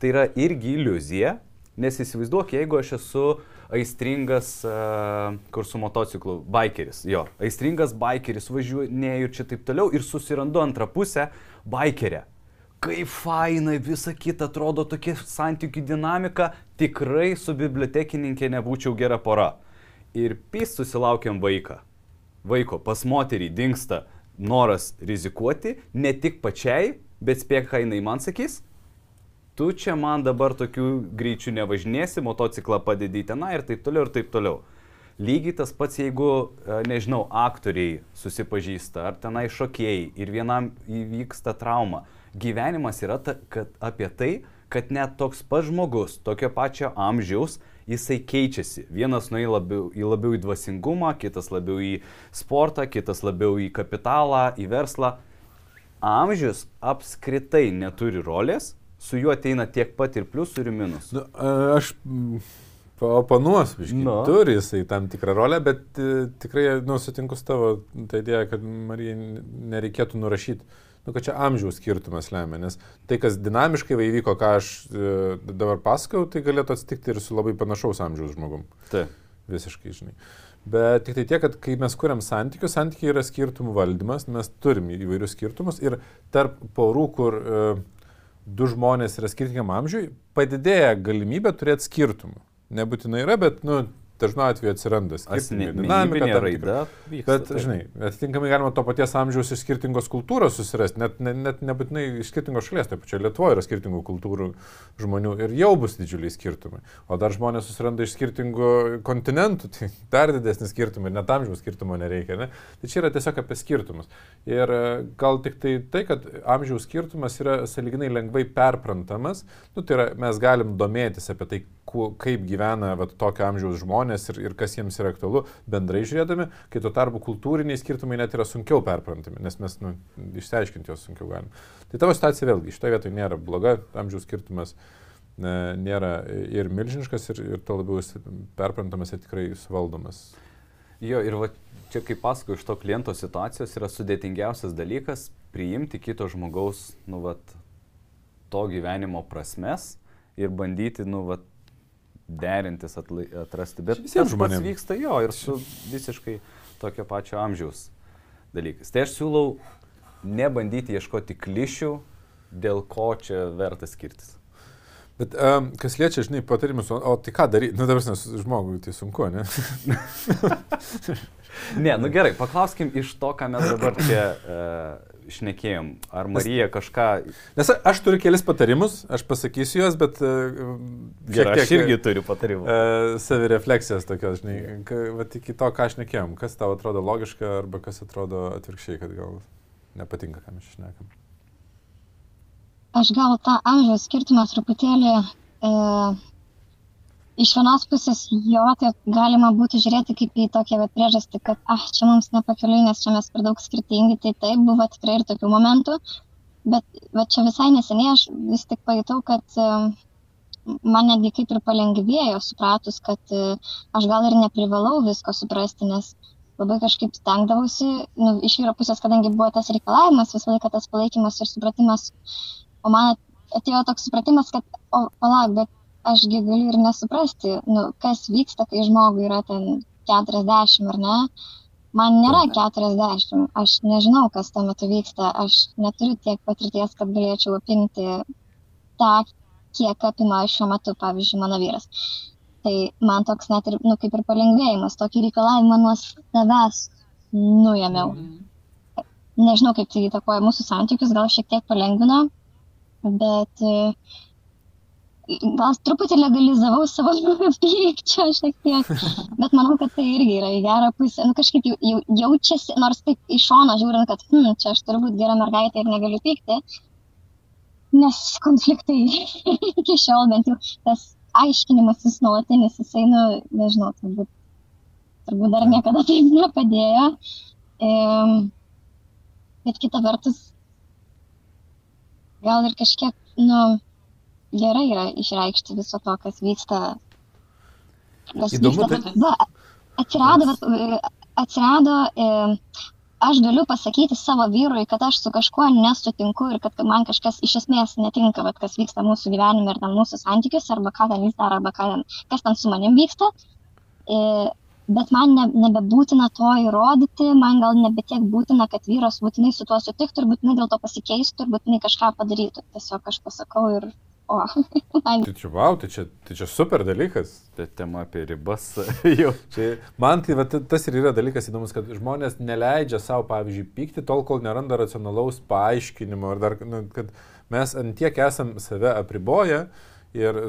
tai yra irgi iliuzija, nes įsivaizduok, jeigu aš esu aistringas, uh, kur su motociklu, bikeris, jo, aistringas bikeris, važiuoju čia taip toliau ir susirandu antrą pusę bikerę. Kaip fainai, visa kita atrodo tokia santykių dinamika, tikrai su bibliotekininkė nebūčiau gera pora. Ir pys susilaukiam vaiką. Vaiko pas moterį dinksta noras rizikuoti, ne tik pačiai, bet spėk, ką jinai man sakys. Tu čia man dabar tokių greičių nevažinėsi, motociklą padedi tenai ir taip toliau ir taip toliau. Lygiai tas pats, jeigu, e, nežinau, aktoriai susipažįsta, ar tenai šokėjai ir vienam įvyksta trauma. Gyvenimas yra ta, kad, apie tai, kad net toks pats žmogus, tokio pačio amžiaus, jisai keičiasi. Vienas nueina labiau, į labiau į dvasingumą, kitas labiau į sportą, kitas labiau į kapitalą, į verslą. Amžius apskritai neturi rolės, su juo ateina tiek pat ir pliusų ir minusų. nu, aš mm, paoponuosiu, biškai. Nu. Turi jisai tam tikrą rolę, bet e, tikrai, nu, sutinku su tavo ta idėja, kad Marijai nereikėtų nurašyti. Nu, kad čia amžiaus skirtumas lemia, nes tai, kas dinamiškai įvyko, ką aš e, dabar pasakau, tai galėtų atsitikti ir su labai panašaus amžiaus žmogum. Taip. Visiškai, žinai. Bet tik tai tiek, kad kai mes kuriam santykius, santykiai yra skirtumų valdymas, mes turim įvairius skirtumus ir tarp porų, kur e, du žmonės yra skirtingam amžiui, padidėja galimybė turėti skirtumų. Nebūtinai yra, bet, nu, dažnu atveju atsiranda skirtinga dinamika. Raida. Vyksta, Bet, taip. žinai, atitinkamai galima to paties amžiaus iš skirtingos kultūros susirasti, net, net, net nebūtinai iš skirtingos šalies, taip pačia Lietuvoje yra skirtingų kultūrų žmonių ir jau bus didžiuliai skirtumai. O dar žmonės susiranda iš skirtingų kontinentų, tai dar didesnis skirtumai, net amžiaus skirtumo nereikia. Ne? Tai čia yra tiesiog apie skirtumus. Ir e, gal tik tai tai, kad amžiaus skirtumas yra saliginai lengvai perprantamas, nu, tai yra mes galim domėtis apie tai, kaip gyvena vat, tokio amžiaus žmonės ir, ir kas jiems yra aktualu bendrai žiūrėdami, kai tuo tarpu kultūriniai skirtumai net yra sunkiau perprantami, nes mes nu, išsiaiškinti juos sunkiau galim. Tai tavo situacija vėlgi šitoje vietoje nėra bloga, amžiaus skirtumas e, nėra ir milžiniškas, ir, ir to labiau perprantamas ir tikrai suvaldomas. Jo, ir va, čia kaip pasakoju, iš to kliento situacijos yra sudėtingiausias dalykas priimti kito žmogaus, nu, vat, to gyvenimo prasmes, ir bandyti, nu, va, derintis, atla, atrasti. Bet Visiems tas pats žmonėm. vyksta jo ir su visiškai tokio pačio amžiaus dalykais. Tai aš siūlau nebandyti ieškoti klišių, dėl ko čia verta skirtis. Bet um, kas liečia, žinai, patarimus, o, o tai ką daryti, nu dabar žmogui tai sunku, ne? Ne, nu gerai, paklauskim iš to, ką mes dabar čia uh, šnekėjom. Ar Marija kažką... Nes aš turiu kelis patarimus, aš pasakysiu juos, bet... Uh, Gerai, aš irgi turiu patarimų. Uh, savirefleksijos tokios, žinai, vat iki to, ką aš nekėjom, kas tau atrodo logiška arba kas atrodo atvirkščiai, kad gal nepatinka, ką mes šnekam. Aš gal tą amžiaus skirtumą truputėlį e, iš vienos pusės jo, tai galima būtų žiūrėti kaip į tokią vat, priežastį, kad, ah, čia mums nepakeliui, nes čia mes per daug skirtingi, tai taip, buvo tikrai ir tokių momentų, bet va, čia visai neseniai aš vis tik pajutau, kad man netgi kaip ir palengvėjo, supratus, kad aš gal ir neprivalau visko suprasti, nes labai kažkaip stengdavausi, nu, iš vyro pusės, kadangi buvo tas reikalavimas, visą laiką tas palaikymas ir supratimas, o man atėjo toks supratimas, kad, o, palauk, bet ašgi galiu ir nesuprasti, nu, kas vyksta, kai žmogui yra ten 40 ar ne. Man nėra 40, aš nežinau, kas tuo metu vyksta, aš neturiu tiek patirties, kad galėčiau apimti tą, kiek apima šiuo metu, pavyzdžiui, mano vyras. Tai man toks net ir, nu, kaip ir palengvėjimas, tokį reikalavimą nuo savęs nuėmiau. Nežinau, kaip tai įtakoja mūsų santykius, gal šiek tiek palengvino, bet e, gal truputį legalizavau savo pykčio šiek tiek, bet manau, kad tai irgi yra į gerą pusę. Nu, kažkaip jau, jau, jaučiasi, nors taip iš šono žiūrint, kad hm, čia aš turiu būti gera mergaitė ir negaliu pykti, nes konfliktai iki šiol bent jau tas aiškinimasis nuolatinis, jisai, nu, nežinau, turbūt, turbūt dar niekada taip nepadėjo. Ehm, bet kita vertus, gal ir kažkiek, nu, gerai yra išreikšti viso to, kas vyksta. Kas Įdomu, vyksta. Va, atsirado, va, atsirado, e, aš galiu pasakyti savo vyrui, kad aš su kažkuo nesutinku ir kad man kažkas iš esmės netinka, va, kas vyksta mūsų gyvenime ir ten mūsų santykiuose, arba ką ten jis daro, arba ten- kas ten su manim vyksta. E, bet man ne, nebebūtina to įrodyti, man gal nebe tiek būtina, kad vyras būtinai su tuo sutiktų ir būtinai dėl to pasikeistų ir būtinai kažką padarytų. Tiesiog aš pasakau ir, o, Tai čia, wow, tai čia, tai čia super dalykas. Tai tema apie ribas jau. Čia, man tai va, ta- tas ir yra dalykas įdomus, kad žmonės neleidžia savo, pavyzdžiui, pykti tol, kol neranda racionalaus paaiškinimo, ar dar, nu, kad mes antiek esam save apriboję ir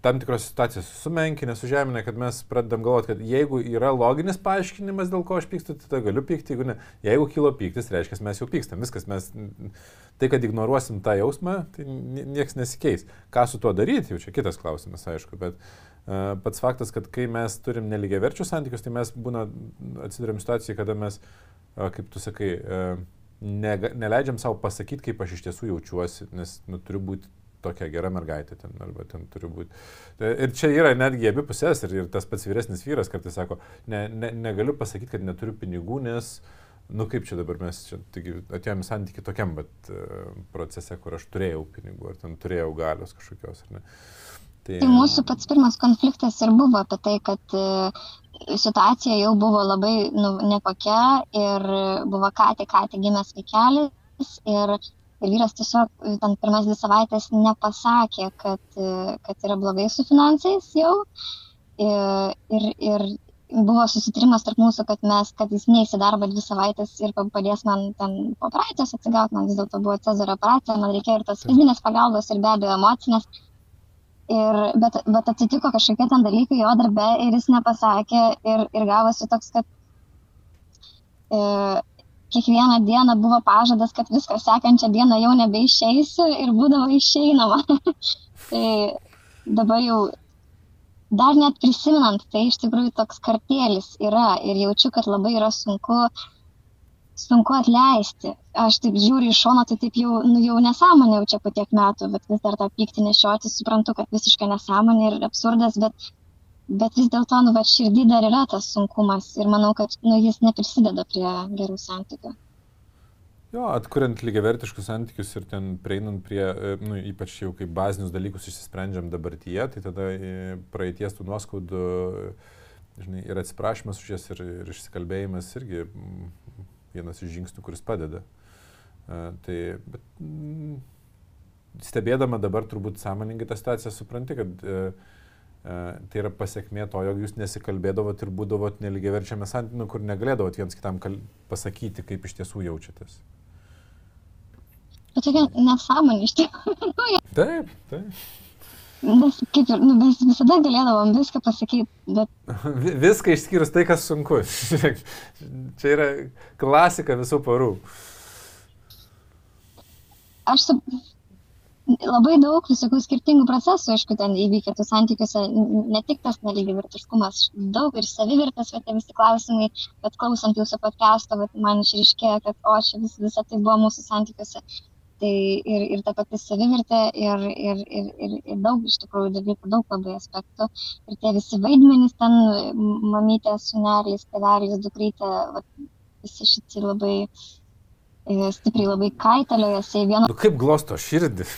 tam tikros situacijos sumenkinę, sužeminę, kad mes pradedam galvoti, kad jeigu yra loginis paaiškinimas, dėl ko aš pykstu, tai tada galiu pykti, jeigu ne. Jeigu kilo pyktis, reiškia, mes jau pykstam, viskas, mes tai, kad ignoruosim tą jausmą, tai nie- nieks nesikeis. Ką su tuo daryti, jau čia kitas klausimas, aišku, bet uh, pats faktas, kad kai mes turim neligiai verčių santykius, tai mes būna atsidurėm situacijai, kada mes, uh, kaip tu sakai, uh, nega, neleidžiam savo pasakyti, kaip aš iš tiesų jaučiuosi, nes nu, turiu būti tokia gera mergaitė ten, arba ten turi būti. Ir čia yra netgi abi pusės, ir, ir tas pats vyresnis vyras kartais sako, ne, ne, negaliu pasakyti, kad neturiu pinigų, nes, nu kaip čia dabar mes čia, atėjome santyki tokiam, bet uh, procese, kur aš turėjau pinigų, ar ten turėjau galios kažkokios, ar ne. Tai, Tai mūsų pats pirmas konfliktas ir buvo apie tai, kad e, situacija jau buvo labai nu, nekokia ir buvo ką tik, ką tik gimęs vaikelis ir vyras tiesiog e, ten pirmas dvi savaitės nepasakė, kad, e, kad yra blogai su finansais jau. Ir, ir, ir buvo susitarimas tarp mūsų, kad mes, kad jis neįsi darbą dvi savaitės ir pa- padės man ten po operacijos atsigauti, man vis dėlto buvo Cezario operacija, man reikėjo ir tos fizinės pagalbos ir be abejo emocinės. Ir, bet, bet atsitiko kažkokie ten dalykai jo darbe ir jis nepasakė ir, ir gavosi toks, kad e, kiekvieną dieną buvo pažadas, kad viskas sekančią dieną jau nebeišeisiu ir būdavo išeinama. tai dabar jau dar net prisimenant, tai iš tikrųjų toks kartėlis yra ir jaučiu, kad labai yra sunku, sunku atleisti. Aš taip žiūriu iš šono, tai taip jau, nu, jau nesąmonė jau čia po tiek metų, bet vis dar tą pyktį nešioti, suprantu, kad visiškai nesąmonė ir absurdas, bet, bet vis dėlto, nu, va, širdį dar yra tas sunkumas ir manau, kad, nu, jis neprisideda prie gerų santykių. Jo, atkuriant lygiavertiškus santykius ir ten prieinant prie, e, nu, ypač jau kaip bazinius dalykus išsisprendžiam dabartyje, tai tada e, praeities tų nuoskaudų žinai, ir atsiprašymas už jas ir, ir išsikalbėjimas irgi mm, vienas iš žingsnių, kuris padeda. Uh, tai, bet, mm, stebėdama dabar turbūt sąmoningai tą situaciją supranti, kad uh, tai yra pasiekmė to, jog jūs nesikalbėdavot ir būdavot neligiaverčiame santykiu, nu, kur negalėdavot viens kitam pasakyti, kaip iš tiesų jaučiatės. Bet tokia nesąmonė iš tikrųjų. Taip, taip. Mes, kaip ir, nu, mes visada galėdavom viską pasakyti, bet... Viską išskyrus tai, kas sunku. Čia yra klasika visų parų. Aš. Labai daug visokių skirtingų procesų, aišku, ten įvykė tų santykiuose, ne tik tas nelygiavertiškumas, daug ir savivertės, bet visi klausimai, bet klausant jūsų podcast'o, man išriškėjo, kad o, čia vis, visa tai buvo mūsų santykiuose tai ir, ir ta pati savivertė, ir, ir, ir, ir, ir daug iš tikrųjų dalykų, daug labai aspektų. Ir tie visi vaidmenys ten, mamytė, sunelis, tėvelis, dukrytė, visi šitie labai e, stipriai labai kaitaliojasi. Vienu... Nu, kaip glosto širdį?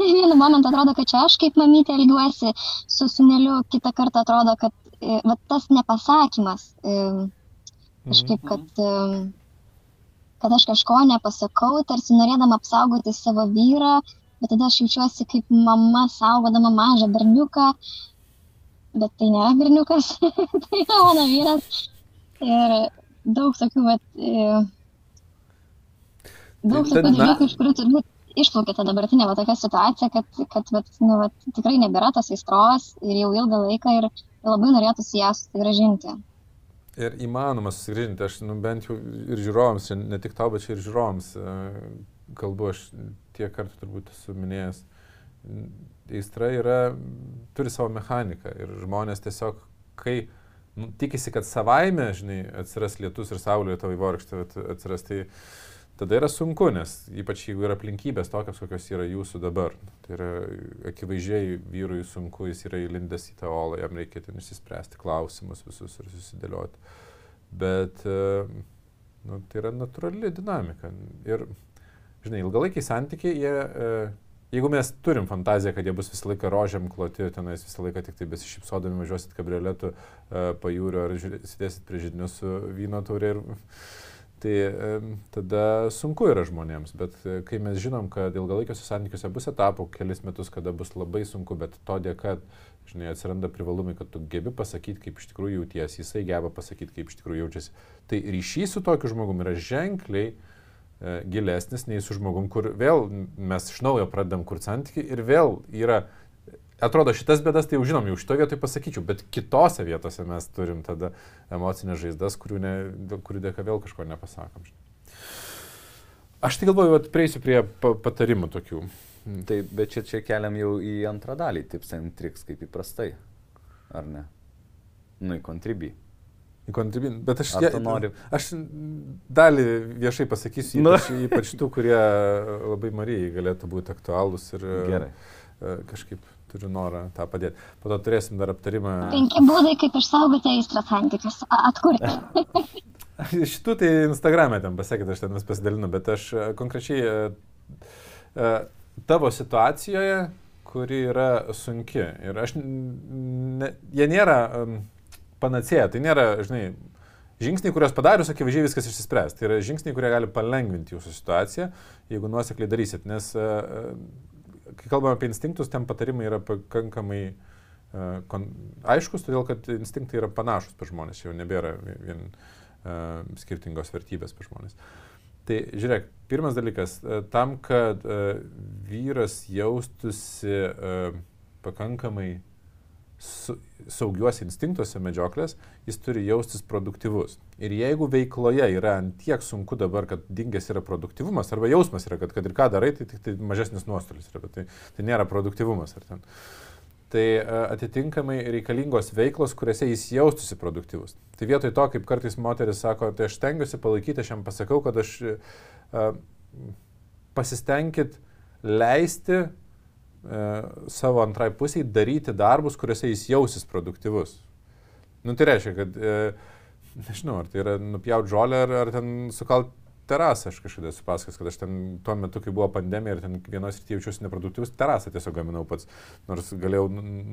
Vienu momentu atrodo, kad čia aš kaip mamytė elgiuosi su suneliu, kitą kartą atrodo, kad e, va, tas nepasakymas, e, kažkaip, kad kad aš kažko nepasakau, tarsi norėdama apsaugoti savo vyrą, bet tada aš jaučiuosi kaip mama saugodama mažą berniuką, bet tai nėra berniukas, tai yra mano vyras. Ir daug tokių, bet, e, daug tokių dalykų, iš kurių turbūt išplaukė ta dabartinė va, tokia situacija, kad, kad vat, nu, vat, tikrai nebėra tos aistros ir jau ilgą laiką ir labai norėtųsi ją susigražinti. Ir įmanoma susigrįžinti, aš nu, bent jau ir žiūrovams, ne tik tau, bet ir žiūrovams e, kalbu, aš tiek kartų turbūt esu minėjęs. Aistra yra, turi savo mechaniką ir žmonės tiesiog, kai nu, tikisi, kad savaime, žinai, atsiras lietus ir saulė tavo įvorkštė atsiras, tai uh, tada yra sunku, nes ypač jeigu yra aplinkybės tokios, kokios yra jūsų dabar. Tai yra akivaizdžiai vyrui sunku, jis yra įlindęs į tą olą, jam reikia ten išsispręsti klausimus visus ir susidėlioti. Bet e, nu, tai yra natūrali dinamika. Ir, žinai, ilgalaikiai santykiai, jie, e, jeigu mes turim fantaziją, kad jie bus visą laiką rožiam kloti, tenais visą laiką tik tai besišypsodami važiuosit kabrioletu e, pajūrio ar sėdėsit prie žydinių su vyno taurė ir tai tada sunku yra žmonėms. Bet e, kai mes žinom, kad ilgalaikiuose santykiuose bus etapų, kelis metus, kada bus labai sunku, bet to dėka, žinai, atsiranda privalumai, kad tu gebi pasakyti, kaip iš tikrųjų jauties, jisai geba pasakyti, kaip iš tikrųjų jaučiasi. Tai ryšys su tokiu žmogumi yra ženkliai e, gilesnis nei su žmogum, kur vėl mes iš naujo pradedam kur santykiai ir vėl yra atrodo, šitas bėdas tai jau žinom, jau šitoje vietoje pasakyčiau, bet kitose vietose mes turim tada emocinės žaizdas, kurių, ne, kurių dėka vėl kažko nepasakom. Aš tai galvoju, kad prieisiu prie patarimų tokių. Tai, bet čia, čia keliam jau į antrą dalį, tips and tricks, kaip įprastai. Ar ne? Nu, į kontribį. Į kontribį. Bet aš, tu nori? Aš dalį viešai pasakysiu, nu. ypač, nu. ypač tų, kurie labai Marijai galėtų būti aktualūs ir Gerai. E, kažkaip turiu norą tą padėti. Po to turėsim dar aptarimą. Penki būdai, kaip išsaugoti aistrą santykius, atkurti. Šitų tai Instagram'e ten pasakėte, aš ten vis pasidalinu, bet aš e, konkrečiai e, e, tavo situacijoje, kuri yra sunki ir aš, ne, jie nėra panacėja, tai nėra, žinai, žingsniai, kuriuos padarius, akivaizdžiai viskas išsispręs. Tai yra žingsniai, kurie gali palengvinti jūsų situaciją, jeigu nuosekliai darysit, nes kai kalbame apie instinktus, ten patarimai yra pakankamai uh, kon, aiškus, todėl kad instinktai yra panašus per žmonės, jau nebėra vien uh, skirtingos vertybės per žmonės. Tai žiūrėk, pirmas dalykas, uh, tam, kad uh, vyras jaustųsi uh, pakankamai su, saugiuose instinktuose medžioklės, jis turi jaustis produktyvus. Ir jeigu veikloje yra tiek sunku dabar, kad dingęs yra produktyvumas, arba jausmas yra, kad, kad ir ką darai, tai tik tai mažesnis nuostolis yra, bet tai, tai nėra produktyvumas. Tai atitinkamai reikalingos veiklos, kuriuose jis jaustųsi produktyvus. Tai vietoj to, kaip kartais moteris sako, tai aš tengiuosi palaikyti, aš jam pasakau, kad aš uh, pasistengit leisti E, savo antrai pusiai daryti darbus, kuriuose jis jausis produktyvus. Nu, tai reiškia, kad, e, nežinau, ar tai yra nupjauti žolę, ar, ar ten sukalt terasą, aš kažkada esu pasakęs, kad aš ten tuo metu, kai buvo pandemija ir ten vienos ir jaučiuosi neproduktyvus, terasą tiesiog gaminau pats, nors galėjau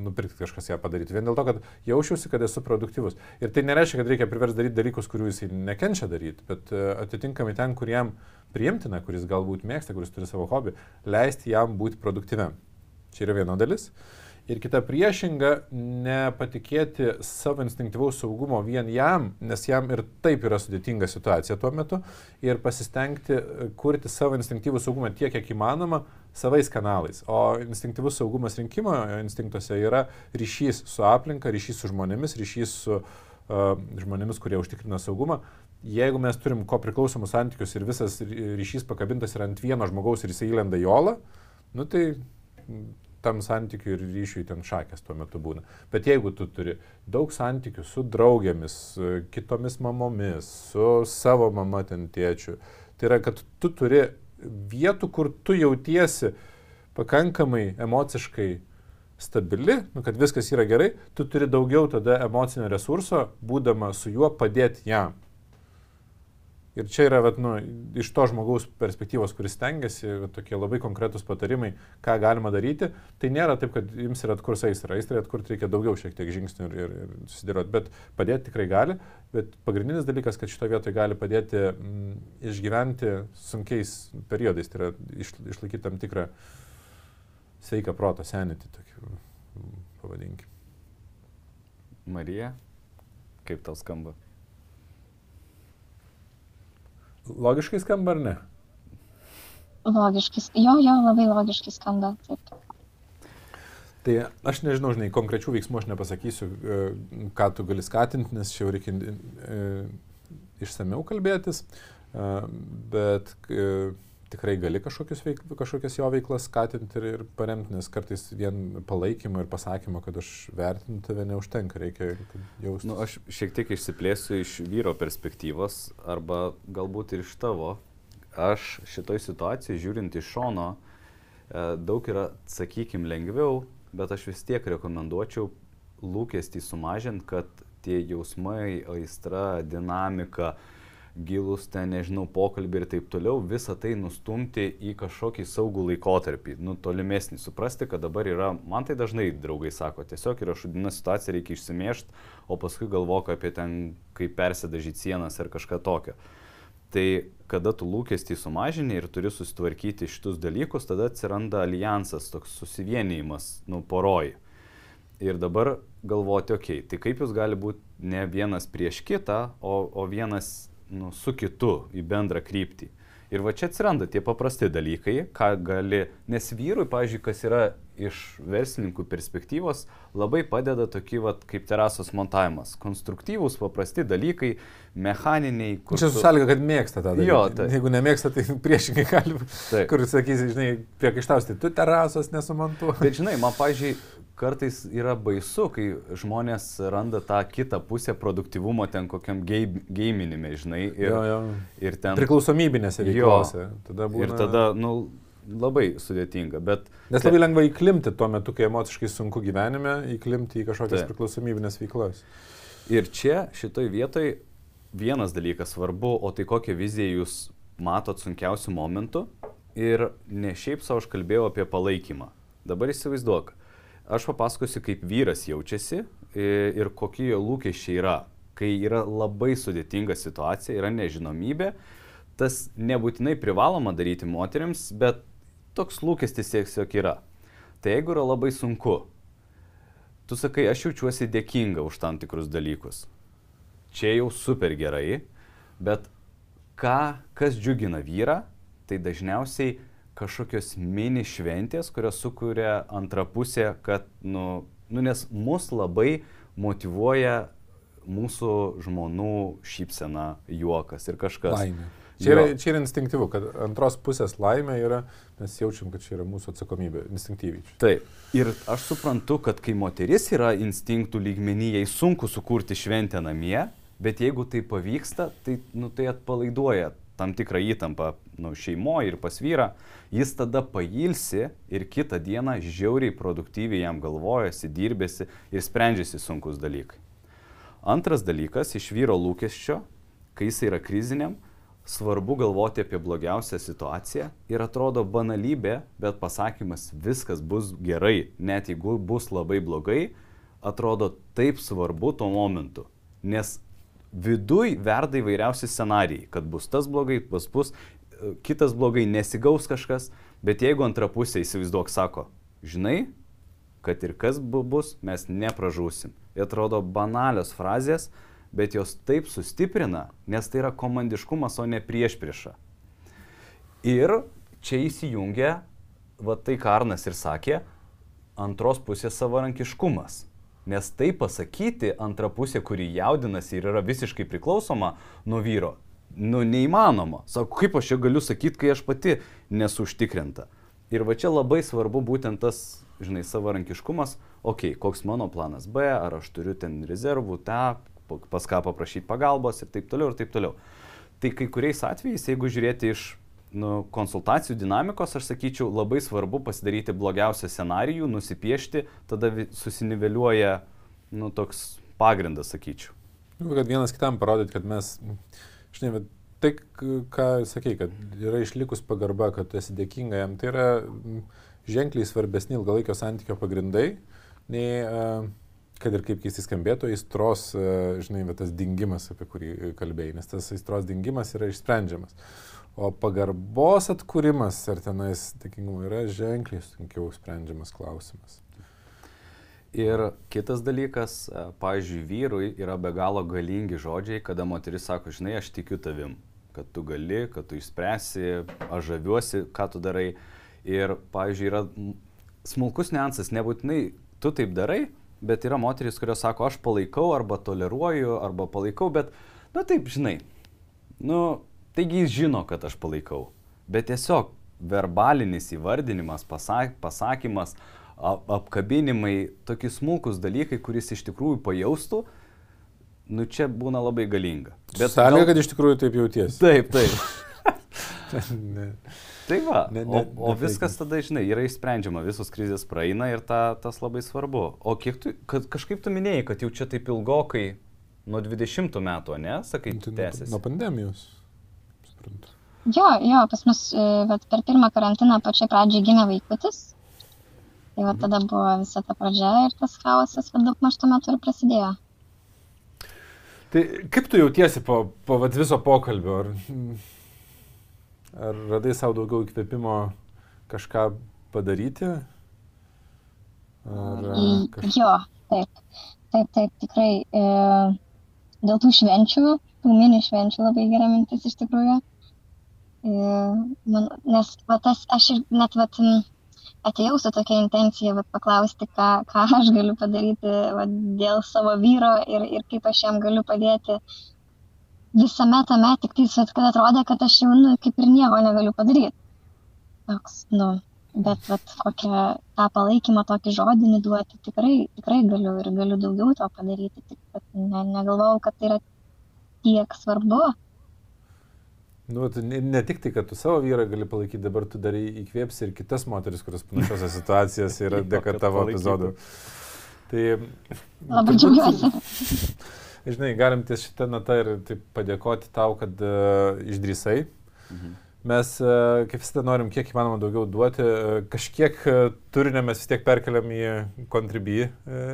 nupirkti kažkas ją padaryti. Vien dėl to, kad jaučiausi, kad esu produktyvus. Ir tai nereiškia, kad reikia priversti daryti dalykus, kurių jisai nekenčia daryti, bet e, atitinkamai ten, kur jam priimtina, kuris galbūt mėgsta, kuris turi savo hobį, leisti jam būti produktyviam. Čia yra viena dalis. Ir kita priešinga, nepatikėti savo instinktyvaus saugumo vien jam, nes jam ir taip yra sudėtinga situacija tuo metu, ir pasistengti e, kurti savo instinktyvų saugumą tiek, kiek įmanoma, savais kanalais. O instinktyvus saugumas rinkimo instinktuose yra ryšys su aplinka, ryšys su žmonėmis, ryšys su uh, žmonėmis, kurie užtikrina saugumą. Jeigu mes turim ko priklausomus santykius ir visas ryšys pakabintas yra ant vieno žmogaus ir jisai įlenda į olą, nu tai tam santykiui ir ryšiui ten šakės tuo metu būna. Bet jeigu tu turi daug santykių su draugėmis, kitomis mamomis, su savo mama ten tėčiu, tai yra, kad tu turi vietų, kur tu jautiesi pakankamai emociškai stabili, nu, kad viskas yra gerai, tu turi daugiau tada emocinio resurso, būdama su juo padėti jam. Ir čia yra, vat, nu, iš to žmogaus perspektyvos, kuris tengiasi, vat, tokie labai konkretūs patarimai, ką galima daryti. Tai nėra taip, kad jums yra atkurs aistra. Aistra atkurti reikia daugiau šiek tiek žingsnių ir, ir, ir susidėlioti, bet padėti tikrai gali. Bet pagrindinis dalykas, kad šito vietoje gali padėti m, mm, išgyventi sunkiais periodais, tai yra iš, išlaikyti tam tikrą sveiką protą, senitį, tokį mm, pavadinkim. Marija, kaip tau skamba? Logiškai skamba ar ne? Logiškai, jo, jo, labai logiškai skamba. Taip. Tai aš nežinau, žinai, konkrečių veiksmų aš nepasakysiu, e, ką tu gali skatinti, nes čia jau reikia e, išsameu kalbėtis, e, bet tikrai gali veik, kažkokias jo veiklas skatinti ir, ir paremti, nes kartais vien palaikymo ir pasakymo, kad aš vertinu tave neužtenka, reikia jausti. Nu, aš šiek tiek išsiplėsiu iš vyro perspektyvos arba galbūt ir iš tavo. Aš šitoj situacijai žiūrint iš šono, daug yra, sakykime, lengviau, bet aš vis tiek rekomenduočiau lūkestį sumažinti, kad tie jausmai, aistra, dinamika, uh, gilus ten, nežinau, pokalbį ir taip toliau, visą tai nustumti į kažkokį saugų laikotarpį, nu, tolimesnį, suprasti, kad dabar yra, man tai dažnai draugai sako, tiesiog yra šudina situacija, reikia išsimėžti, o paskui galvok apie ten, kaip persidažyti sienas ar kažką tokio. Tai kada tu lūkestį sumažini ir turi susitvarkyti šitus dalykus, tada atsiranda alijansas, toks susivienijimas, nu, poroji. Ir dabar galvoti, okei, okay, tai kaip jūs gali būti ne vienas prieš kitą, o, o vienas nu, su kitu į bendrą kryptį. Ir va čia atsiranda tie paprasti dalykai, ką gali, nes vyrui, pavyzdžiui, kas yra iš verslininkų perspektyvos, labai padeda tokie, va, kaip terasos montavimas. Konstruktyvūs, paprasti dalykai, mechaniniai. Čia su sąlyga, kad mėgsta tą dalyką. Jo, tai. Jeigu nemėgsta, tai priešingai gali. Taip. Kur sakysi, žinai, priekaištausti, tu terasos nesumontuoji. Bet žinai, man, pavyzdžiui, kartais yra baisu, kai žmonės randa tą kitą pusę produktivumo ten kokiam gaiminime, žinai. Ir, jo, jo. ir ten. Priklausomybinėse veiklose. Tada būna... Ir tada, nu, labai sudėtinga. Bet, Nes labai lengva įklimti tuo metu, kai emociškai sunku gyvenime, įklimti į kažkokias tai. priklausomybinės veiklas. Ir čia, šitoj vietoj, vienas dalykas svarbu, o tai kokią viziją jūs matot sunkiausių momentų. Ir ne šiaip savo aš kalbėjau apie palaikymą. Dabar įsivaizduok, Aš papasakosiu, kaip vyras jaučiasi ir kokie jo lūkesčiai yra. Kai yra labai sudėtinga situacija, yra nežinomybė, tas nebūtinai privaloma daryti moteriams, bet toks lūkestis tiesiog yra. Tai jeigu yra labai sunku, tu sakai, aš jaučiuosi dėkinga už tam tikrus dalykus. Čia jau super gerai, bet ką, kas džiugina vyrą, tai dažniausiai kažkokios mini šventės, kurios sukuria antrą pusę, kad, nu, nu, nes mus labai motivuoja mūsų žmonų šypsena, juokas ir kažkas. Laimė. Čia yra, čia yra instinktyvu, kad antros pusės laimė yra, mes jaučiam, kad čia yra mūsų atsakomybė, instinktyviai. Taip. Ir aš suprantu, kad kai moteris yra instinktų lygmenyje, sunku sukurti šventę namie, bet jeigu tai pavyksta, tai, nu, tai atpalaiduoja tam tikrą įtampą nu, šeimoje ir pas vyrą, jis tada pailsi ir kitą dieną žiauriai produktyviai jam galvojasi, dirbėsi ir sprendžiasi sunkus dalykai. Antras dalykas iš vyro lūkesčio, kai jis yra kriziniam, svarbu galvoti apie blogiausią situaciją ir atrodo banalybė, bet pasakymas viskas bus gerai, net jeigu bus labai blogai, atrodo taip svarbu tuo momentu. Nes viduj verda įvairiausi scenarijai, kad bus tas blogai, bus bus, kitas blogai, nesigaus kažkas, bet jeigu antra pusė įsivaizduok sako, žinai, kad ir kas bus, mes nepražūsim. Ir atrodo banalios frazės, bet jos taip sustiprina, nes tai yra komandiškumas, o ne prieš priešą. Ir čia įsijungia, va tai Karnas ir sakė, antros pusės savarankiškumas. Nes tai pasakyti antra pusė, kuri jaudinasi ir yra visiškai priklausoma nuo vyro, nu neįmanoma. Sako, kaip aš čia galiu sakyti, kai aš pati nesu užtikrinta. Ir va čia labai svarbu būtent tas, žinai, savarankiškumas, okei, okay, koks mano planas B, ar aš turiu ten rezervų, tą, pas ką paprašyti pagalbos ir taip toliau ir taip toliau. Tai kai kuriais atvejais, jeigu žiūrėti iš nu, konsultacijų dinamikos, aš sakyčiau, labai svarbu pasidaryti blogiausią scenarijų, nusipiešti, tada susiniveliuoja nu, toks pagrindas, sakyčiau. Nu, kad vienas kitam parodyti, kad mes, žinai, bet tai, ką sakei, kad yra išlikus pagarba, kad esi dėkinga jam, tai yra ženkliai svarbesni ilgalaikio santykio pagrindai, nei kad ir kaip keistai skambėtų, aistros, žinai, bet tas dingimas, apie kurį kalbėjai, nes tas aistros dingimas yra išsprendžiamas. O pagarbos atkūrimas ar tenais dėkingumo yra ženkliai sunkiau sprendžiamas klausimas. Ir kitas dalykas, pavyzdžiui, vyrui yra be galo galingi žodžiai, kada moteris sako, žinai, aš tikiu tavim, kad tu gali, kad tu išspręsi, aš žaviuosi, ką tu darai. Ir, pavyzdžiui, yra smulkus niansas, nebūtinai tu taip darai, bet yra moteris, kurios sako, aš palaikau arba toleruoju, arba palaikau, bet, na taip, žinai, nu, taigi jis žino, kad aš palaikau, bet tiesiog verbalinis įvardinimas, pasak, pasakymas, ap, apkabinimai, tokie smulkus dalykai, kuris iš tikrųjų pajaustų, nu čia būna labai galinga. Bet sąlyga, gal... kad iš tikrųjų taip jautiesi. Taip, taip. Tai va, ne, ne, o, o viskas tada, žinai, yra išsprendžiama, visos krizės praeina ir ta, tas labai svarbu. O kiek tu, kad kažkaip tu minėjai, kad jau čia taip ilgokai, nuo 20 metų, ne, sakai, tai tęsiasi. Nuo pandemijos, suprantu. Jo, jo, pas mus vat, per pirmą karantiną pačiai pradžiai gimė vaikutis. Tai va tada buvo visa ta pradžia ir tas chaosas, daug maž tuo metu ir prasidėjo. Tai kaip tu jautiesi po, po vat, viso pokalbio? Ar Ar radai savo daugiau įkvėpimo kažką padaryti? Ar, kaž... Jo, taip, taip, taip, tikrai. E, dėl tų švenčių, tų mini švenčių labai gera mintis iš tikrųjų. E, man, nes va, tas, aš ir net vat, atėjau su tokia intencija vat, paklausti, ką, ką aš galiu padaryti vat, dėl savo vyro ir, ir kaip aš jam galiu padėti visame tame, tik tais, kad atrodė, kad aš jau, nu, kaip ir nieko negaliu padaryti. Toks, nu, bet, vat, kokią tą palaikymą, tokį žodinį duoti, tikrai, tikrai galiu ir galiu daugiau to padaryti, tik ne, negalvojau, kad tai yra tiek svarbu. Nu, tu ne, ne tik tai, kad tu savo vyrą gali palaikyti, dabar tu darai įkvėpsi ir kitas moteris, kurios panašiose situacijose yra dėka tavo epizodų. Tai... Labai džiaugiuosi. žinai, galim ties šitą natą ir taip padėkoti tau, kad uh, išdrysai. Mhm. Mes, uh, kaip visada, norim kiek įmanoma daugiau duoti. Uh, kažkiek uh, turinio mes vis tiek perkeliam į Contribui uh,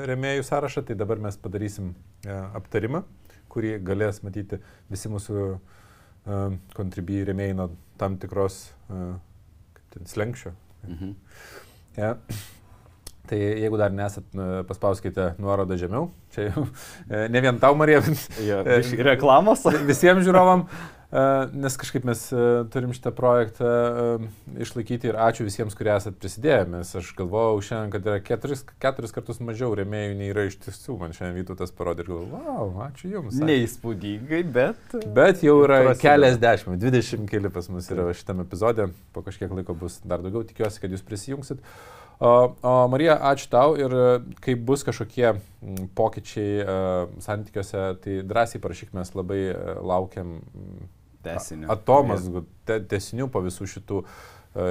remėjų sąrašą, tai dabar mes padarysim uh, aptarimą, kurį galės matyti visi mūsų uh, Contribui remėjai nuo tam tikros uh, slengščio. Mhm. Ja. Tai jeigu dar nesat, paspauskite nuorodą žemiau. Čia ne vien tau, Marija, bet ja, reklamos. Visiems žiūrovam, nes kažkaip mes turim šitą projektą išlaikyti ir ačiū visiems, kurie esat prisidėję. Nes aš galvojau šiandien, kad yra keturis, keturis kartus mažiau remėjų nei yra iš tiesų. Man šiandien Vytautas parodė ir galvojau, wow, ačiū Jums. Neįspūdingai, bet. Bet jau yra keliasdešimt, dvidešimt keli pas mus yra šitame epizode. Po kažkiek laiko bus dar daugiau. Tikiuosi, kad Jūs prisijungsit. O Marija, ačiū tau ir e, kai bus kažkokie pokyčiai uh, santykiuose, tai drąsiai parašyk, mes labai uh, laukiam tesinių. Atomasgų, te, tesinių po visų šitų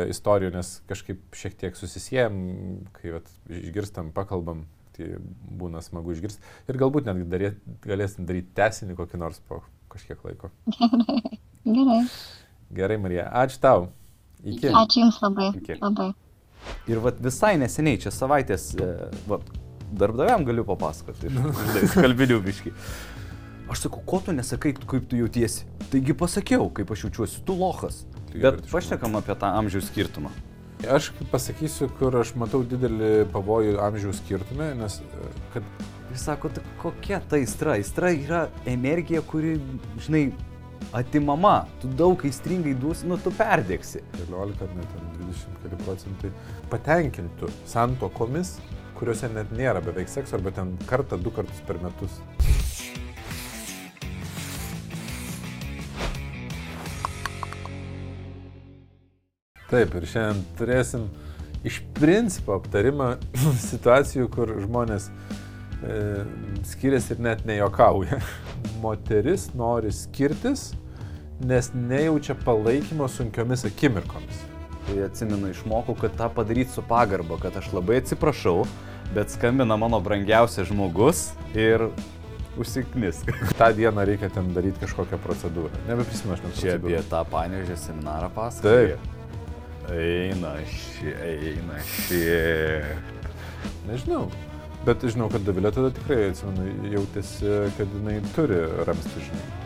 istorijų, nes kažkaip šiek tiek susisiejam, kai vat, išgirstam, pakalbam, tai būna smagu išgirsti. Ir galbūt netgi darė, galėsim daryti tesinį kokį nors po kažkiek laiko. Gerai. Gerai, Marija. Ačiū tau. Iki. Ačiū Jums labai. Iki. Labai. Ir vat visai neseniai, čia savaitės, e, vat, darbdaviam galiu papasakoti, iš kalbinių biški. Aš sakau, ko tu nesakai, kaip tu jautiesi? Taigi pasakiau, kaip aš jaučiuosi, tu lochas. Tai Bet pašnekam apie tą amžiaus skirtumą. Aš pasakysiu, kur aš matau didelį pavojų amžiaus skirtumą, nes e, kad Jis sako, tai kokia ta aistra? Aistra yra energija, kuri, žinai, atimama. Tu daug aistringai duosi, nu tu perdėksi. 14 ar net ten 20 keli procentai patenkintų santokomis, kuriuose net nėra beveik sekso, arba ten kartą, du kartus per metus. Taip, ir šiandien turėsim iš principo aptarimą situacijų, kur žmonės e, skiriasi ir net nejokauja. Moteris nori skirtis, nes nejaučia palaikymo sunkiomis akimirkomis. Tai atsimenu, išmokau, kad tą padaryti su pagarba, kad aš labai atsiprašau, bet skambina mano brangiausias žmogus ir užsiknisk. Ta diena reikia ten daryti kažkokią procedūrą. Nebeprisimenu, aš net Čia apie tą panėžę seminarą pasakoju. Taip. Eina ši, eina ši. Nežinau. Bet žinau, kad Davilė tada tikrai, atsimenu, jautėsi, kad jinai turi ramstį, žinai.